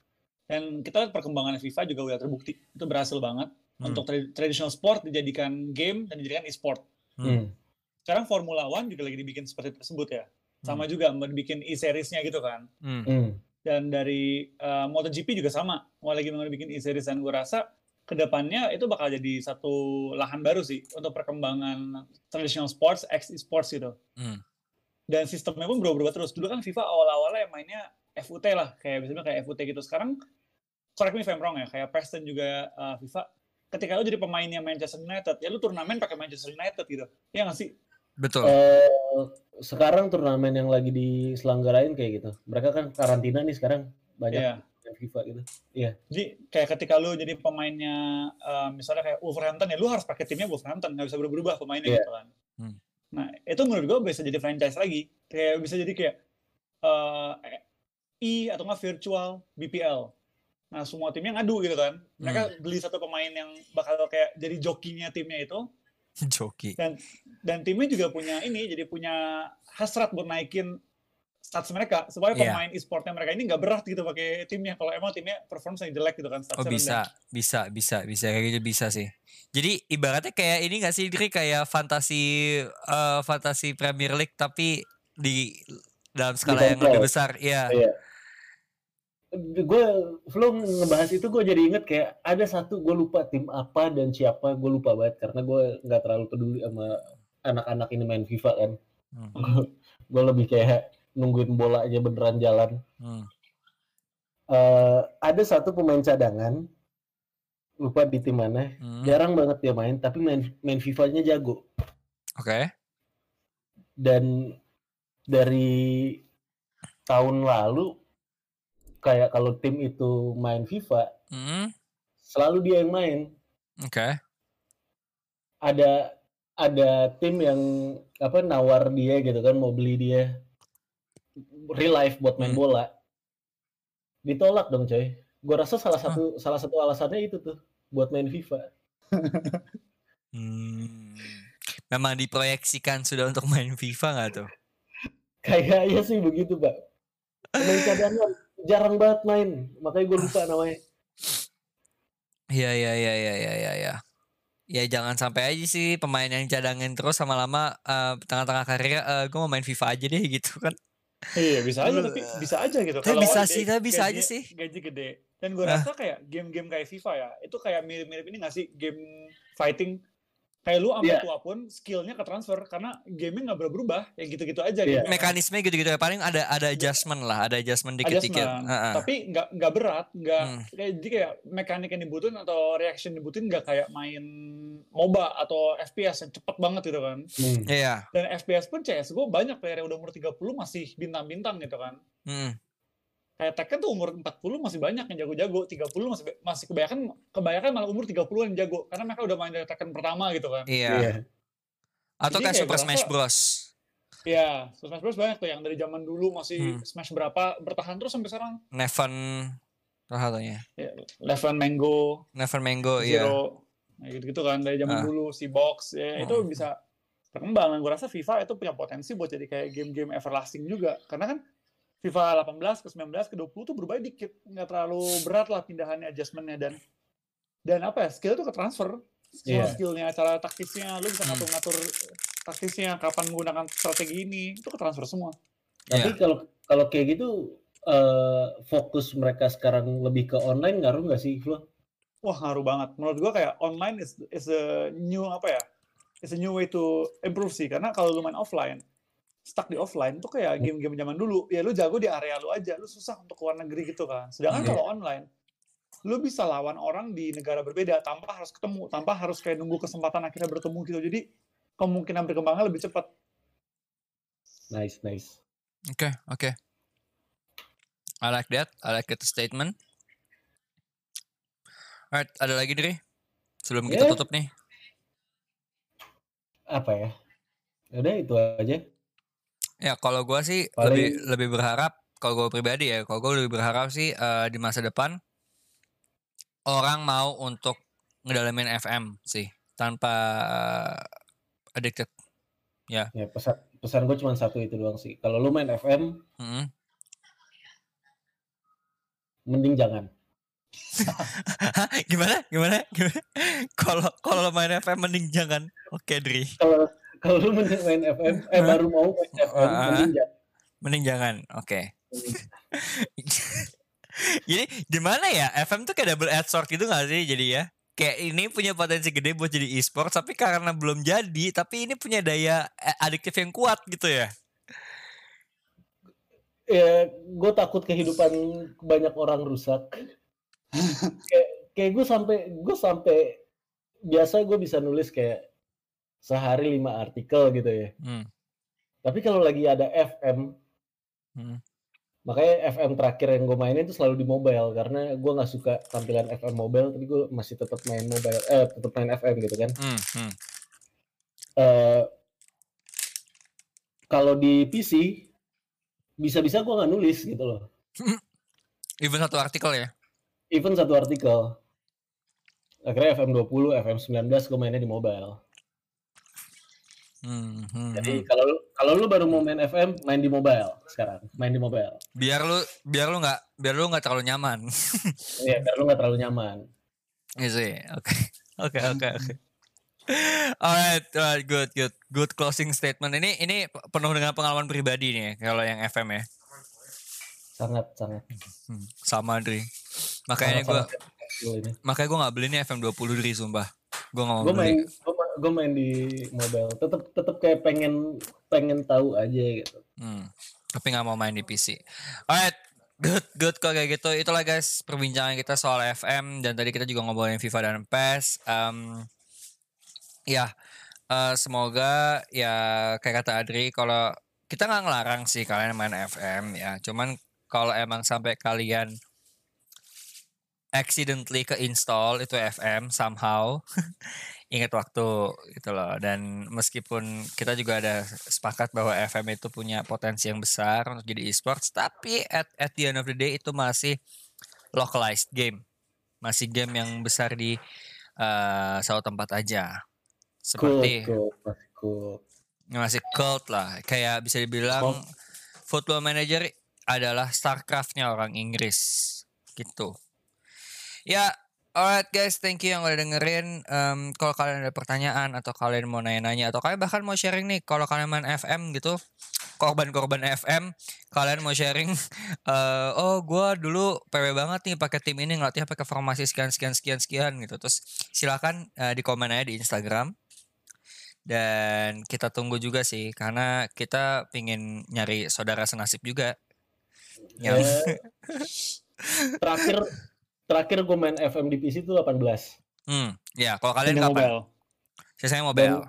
dan kita lihat perkembangan FIFA juga udah terbukti itu berhasil banget Hmm. untuk tra- traditional sport dijadikan game dan dijadikan e-sport. Hmm. Sekarang Formula One juga lagi dibikin seperti tersebut ya. Sama juga mau dibikin e-seriesnya gitu kan. Hmm. Hmm. Dan dari uh, MotoGP juga sama, mau lagi mau bikin e-series dan gue rasa ke depannya itu bakal jadi satu lahan baru sih untuk perkembangan traditional sports, X e-sports gitu. Hmm. Dan sistemnya pun berubah-ubah terus. Dulu kan FIFA awal-awalnya mainnya FUT lah, kayak misalnya kayak FUT gitu. Sekarang, correct me if I'm wrong ya, kayak PES dan juga uh, FIFA, ketika lu jadi pemainnya Manchester United, ya lu turnamen pakai Manchester United gitu. Iya nggak sih? Betul. Eh, sekarang turnamen yang lagi diselenggarain kayak gitu. Mereka kan karantina nih sekarang banyak Iya. Yang FIFA gitu. Jadi kayak ketika lu jadi pemainnya uh, misalnya kayak Wolverhampton ya lu harus pakai timnya Wolverhampton nggak bisa berubah pemainnya Iya. gitu kan. Hmm. Nah itu menurut gue bisa jadi franchise lagi kayak bisa jadi kayak uh, e atau nggak virtual BPL. Nah semua timnya ngadu gitu kan. Mereka beli satu pemain yang bakal kayak jadi jokinya timnya itu Joki. dan timnya juga punya ini jadi punya hasrat buat naikin stats mereka supaya Iya. pemain e-sportnya mereka ini nggak berat gitu pakai timnya kalau emang timnya performance yang jelek gitu kan Oh bisa, rendah. bisa, bisa, bisa kayak gitu bisa sih. Jadi ibaratnya kayak ini gak sih Dri kayak fantasi eh, fantasi Premier League tapi di dalam skala yang kontrol. lebih besar. Iya. Iya. Gue belum ngebahas itu gue jadi inget kayak ada satu gue lupa tim apa dan siapa gue lupa banget karena gue nggak terlalu peduli sama anak-anak ini main FIFA kan. Hmm. gue lebih kayak nungguin bola aja beneran jalan. Hmm. Eh, ada satu pemain cadangan lupa di tim mana. Hmm. Jarang banget dia main tapi main main FIFA-nya jago. Oke. dan dari tahun lalu kayak kalau tim itu main FIFA Hmm. selalu dia yang main Oke. ada ada tim yang apa nawar dia gitu kan mau beli dia real life buat main Hmm. bola ditolak dong coy gue rasa salah satu salah satu alasannya itu tuh buat main FIFA. Hmm. Memang diproyeksikan sudah untuk main FIFA nggak tuh? Kayaknya sih begitu, Pak. Pemain cadangan jarang banget main, makanya gue lupa namanya. Iya iya iya iya iya iya. Ya. ya jangan sampai aja sih pemain yang cadangin terus sama lama eh, tengah-tengah karirnya eh, gue mau main FIFA aja deh gitu kan. Iya bisa aja tapi bisa aja gitu. Tapi Kalau bisa gede- sih, tapi bisa aja sih. Gaji gede. Dan gue Ah. rasa kayak game-game kayak FIFA ya, itu kayak mirip-mirip ini gak sih game fighting kayak lu sampai Iya. tua pun skillnya ke transfer karena gaming nggak berubah ya gitu-gitu aja Iya. gamenya. Mekanisme gitu-gitu ya paling ada ada adjustment lah, ada adjustment dikit-dikit. Adjustment. Tapi nggak nggak berat nggak Hmm. kayak jadi kayak mekanik yang dibutuhin atau reaction yang dibutuhin nggak kayak main MOBA atau FPS yang cepet banget gitu kan Hmm. Iya. dan FPS pun CSGO banyak player yang udah umur 30 masih bintang-bintang gitu kan Mm. Kayak Tekken tuh umur 40 masih banyak yang jago-jago 30 masih masih kebanyakan kebanyakan malah umur 30 yang jago karena mereka udah main dari Tekken pertama gitu kan Iya. Iya. Atau Jadi kayak Super Smash Bros. Iya, Smash Bros banyak tuh yang dari zaman dulu masih Hmm. Smash berapa bertahan terus sampai sekarang. Neven salah satunya. Ya, Eleven Mango, Never Mango iya. Zero, nah, gitu-gitu kan dari zaman Ah. dulu si Box, ya itu Hmm. bisa berkembang. Dan gue rasa FIFA itu punya potensi buat jadi kayak game-game everlasting juga. Karena kan FIFA 18 ke 19 ke 20 tuh berubah dikit, nggak terlalu berat lah pindahannya, adjustmentnya dan dan apa ya skill tuh ke transfer. Skill Iya. skillnya, cara taktisnya, lu bisa Hmm. ngatur-ngatur taktisnya, kapan menggunakan strategi ini, itu ke transfer semua. Tapi Iya. kalau kalau kayak gitu eh, fokus mereka sekarang lebih ke online ngaruh nggak sih, Flo? Wah ngaruh banget. Menurut gua kayak online is is a new apa ya? Is a new way to improve sih. Karena kalau lu main offline, stuck di offline tuh kayak game-game zaman dulu. Ya lu jago di area lu aja, lu susah untuk keluar negeri gitu kan. Sedangkan Iya. kalau online, lu bisa lawan orang di negara berbeda tanpa harus ketemu, tanpa harus kayak nunggu kesempatan akhirnya bertemu gitu. Jadi kemungkinan berkembangnya lebih cepat. Nice, nice. Oke, oke. I like that. I like that statement. Alright, ada lagi Dri? Sebelum kita Yeah. tutup nih. Apa ya? Udah itu aja. Ya, kalau gua sih Paling- lebih lebih berharap kalau gue pribadi ya, kalau gue lebih berharap sih eh, di masa depan orang mau untuk ngedalamin FM sih tanpa eh, addicted. Ya pesan pesan gue cuma satu itu doang sih. Kalau lu main FM, Mm-mm. mending jangan. Gimana? Gimana? Gimana? Kalau kalau main FM mending jangan. Oke, Dri. Kalau kalau lu main main FM, eh baru mau main FM, Ah. mending jangan. Mending jangan. Oke. Jadi gimana ya? FM tuh kayak double edged sword gitu gak sih jadi ya? Kayak ini punya potensi gede buat jadi e-sport tapi karena belum jadi tapi ini punya daya eh, adiktif yang kuat gitu ya. Ya, gue takut kehidupan banyak orang rusak. kayak kayak gue sampai gue sampai biasa gue bisa nulis kayak sehari lima artikel gitu ya. Hmm. Tapi kalau lagi ada FM, Hmm. makanya FM terakhir yang gue mainin itu selalu di mobile karena gue nggak suka tampilan FM mobile, tapi gue masih tetap main mobile, eh tetap main FM gitu kan. Hmm. hmm. Eh, kalau di PC bisa-bisa gue nggak nulis gitu loh. Even satu artikel ya. Even satu artikel. Akhirnya FM 20, FM 19 gue mainnya di mobile. Hmm, hmm, Jadi hmm. kalau lu- kalau lu baru mau main FM, main di mobile sekarang, main di mobile. Biar lu biar lu nggak biar lu nggak terlalu nyaman. Iya, biar lu nggak terlalu nyaman. Iya sih. Oke. Oke oke oke. Alright, alright, good, good, good closing statement. Ini ini penuh dengan pengalaman pribadi nih kalau yang FM ya. Sangat sangat. Hmm, sama Dri. Makanya gue makanya gue nggak beli nih FM 20 Dri sumpah. Gue nggak mau Gue main beli. Gue main di mobile. Tetap tetap kayak pengen pengen tahu aja gitu. Hmm, tapi nggak mau main di PC. Alright, good, good kok kayak gitu. Itulah guys perbincangan kita soal FM dan tadi kita juga ngobrolin FIFA dan PES. Um, ya, eh, semoga ya kayak kata Adri, kalau kita nggak ngelarang sih kalian main FM ya. Cuman kalau emang sampai kalian accidentally ke install itu FM somehow ingat waktu gitu loh dan meskipun kita juga ada sepakat bahwa FM itu punya potensi yang besar untuk jadi esports tapi at, at the end of the day itu masih localized game masih game yang besar di eh satu tempat aja. Seperti cool, masih cool. masih cult lah. Kayak bisa dibilang Oh. Football Manager adalah Starcraft-nya orang Inggris gitu. Ya, alright guys, thank you yang udah dengerin. Em, kalau kalian ada pertanyaan atau kalian mau nanya-nanya atau kalian bahkan mau sharing nih, kalau kalian main FM gitu, korban-korban FM, kalian mau sharing, eh, oh gua dulu PW banget nih pakai tim ini ngelatih pakai formasi sekian sekian sekian sekian gitu. Terus silakan eh, di komen aja di Instagram dan kita tunggu juga sih karena kita pingin nyari saudara senasib juga yang Ya, terakhir terakhir gue main FM di PC itu 18 hmm ya kalau kalian Punya kapan mobile. saya mobile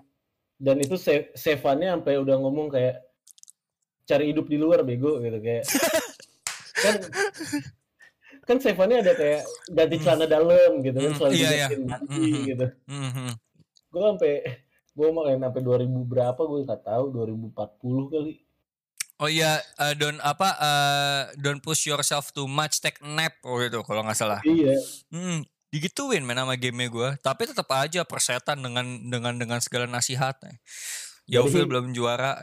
dan itu save save-annya sampai udah ngomong kayak cari hidup di luar bego gitu kayak kan kan save-annya ada kayak ganti Hmm. celana dalam gitu kan Hmm, selalu iya, iya. mandi Mhm. gitu Mhm. gue sampai gue main sampai 2000 berapa gue nggak tahu 2040 kali oh iya eh, don't apa eh, don't push yourself too much take nap oh gitu kalau nggak salah. Iya. Hmm, digituin main sama game gue tapi tetap aja persetan dengan dengan dengan segala nasihatnya Yaufil Jadi- belum juara.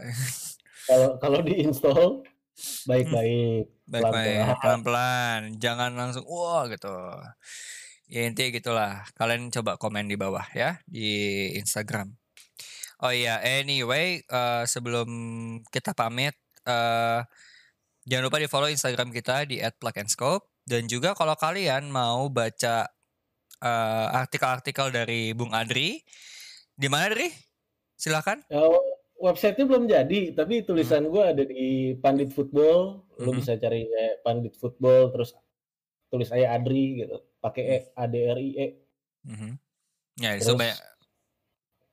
Kalau kalau diinstal baik-baik baik-baik Pelan-pelan. pelan-pelan jangan langsung wah gitu. Ya intinya gitulah. Kalian coba komen di bawah ya di Instagram. Oh iya anyway eh, sebelum kita pamit eh jangan lupa di follow Instagram kita di @plugandscope dan juga kalau kalian mau baca eh, artikel-artikel dari Bung Adri di mana Adri silakan Oh, websitenya belum jadi, tapi tulisan gue ada di Pandit Football. Lo Mhm. bisa cari eh, Pandit Football, terus tulis aja Adri gitu, pakai E, A D R I E. Mhm. ya Terus banyak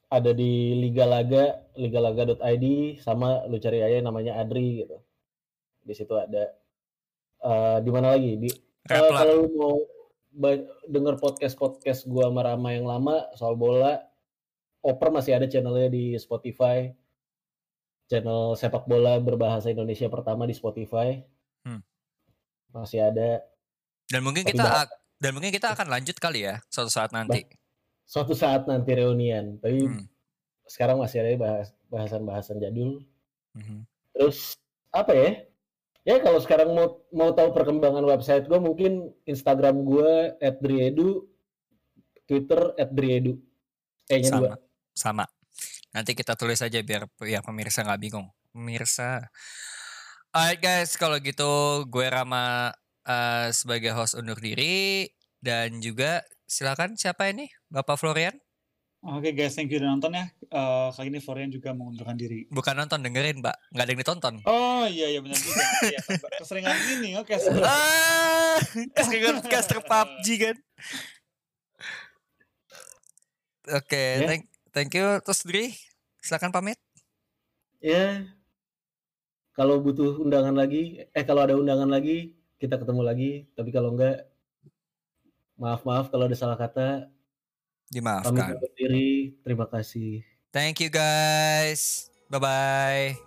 ada di Liga Laga, ligalaga.id, sama lu cari aja namanya Adri gitu. Di situ ada. Eh, di mana lagi? Di eh, Replat. kalau lu mau denger podcast podcast gua sama Rama yang lama soal bola, Oper masih ada channelnya di Spotify. Channel sepak bola berbahasa Indonesia pertama di Spotify. Hmm. Masih ada. dan mungkin kita dan mungkin kita akan lanjut kali ya suatu saat nanti Suatu saat nanti reunian. Tapi Hmm. sekarang masih ada bahas bahasan-bahasan jadul. Mhm. Terus apa ya? Ya kalau sekarang mau mau tahu perkembangan website gue mungkin Instagram gue @driedu, Twitter @driedu. E-nya dua. sama sama nanti kita tulis aja biar ya pemirsa nggak bingung pemirsa alright guys kalau gitu gue Rama eh, sebagai host undur diri dan juga silakan siapa ini Bapak Florian Oke guys, thank you udah nonton ya. Eh, kali ini Florian juga mengundurkan diri. bukan nonton dengerin Mbak nggak ada yang ditonton Oh iya iya benar juga. Iya, keseringan ini oke. ah keseringan caster PUBG kan oke Ya. thank thank you terus Dri silakan pamit Ya. Kalau butuh undangan lagi, eh kalau ada undangan lagi kita ketemu lagi. Tapi kalau enggak, maaf maaf kalau ada salah kata. Dimaafkan diri. Terima kasih. thank you guys bye bye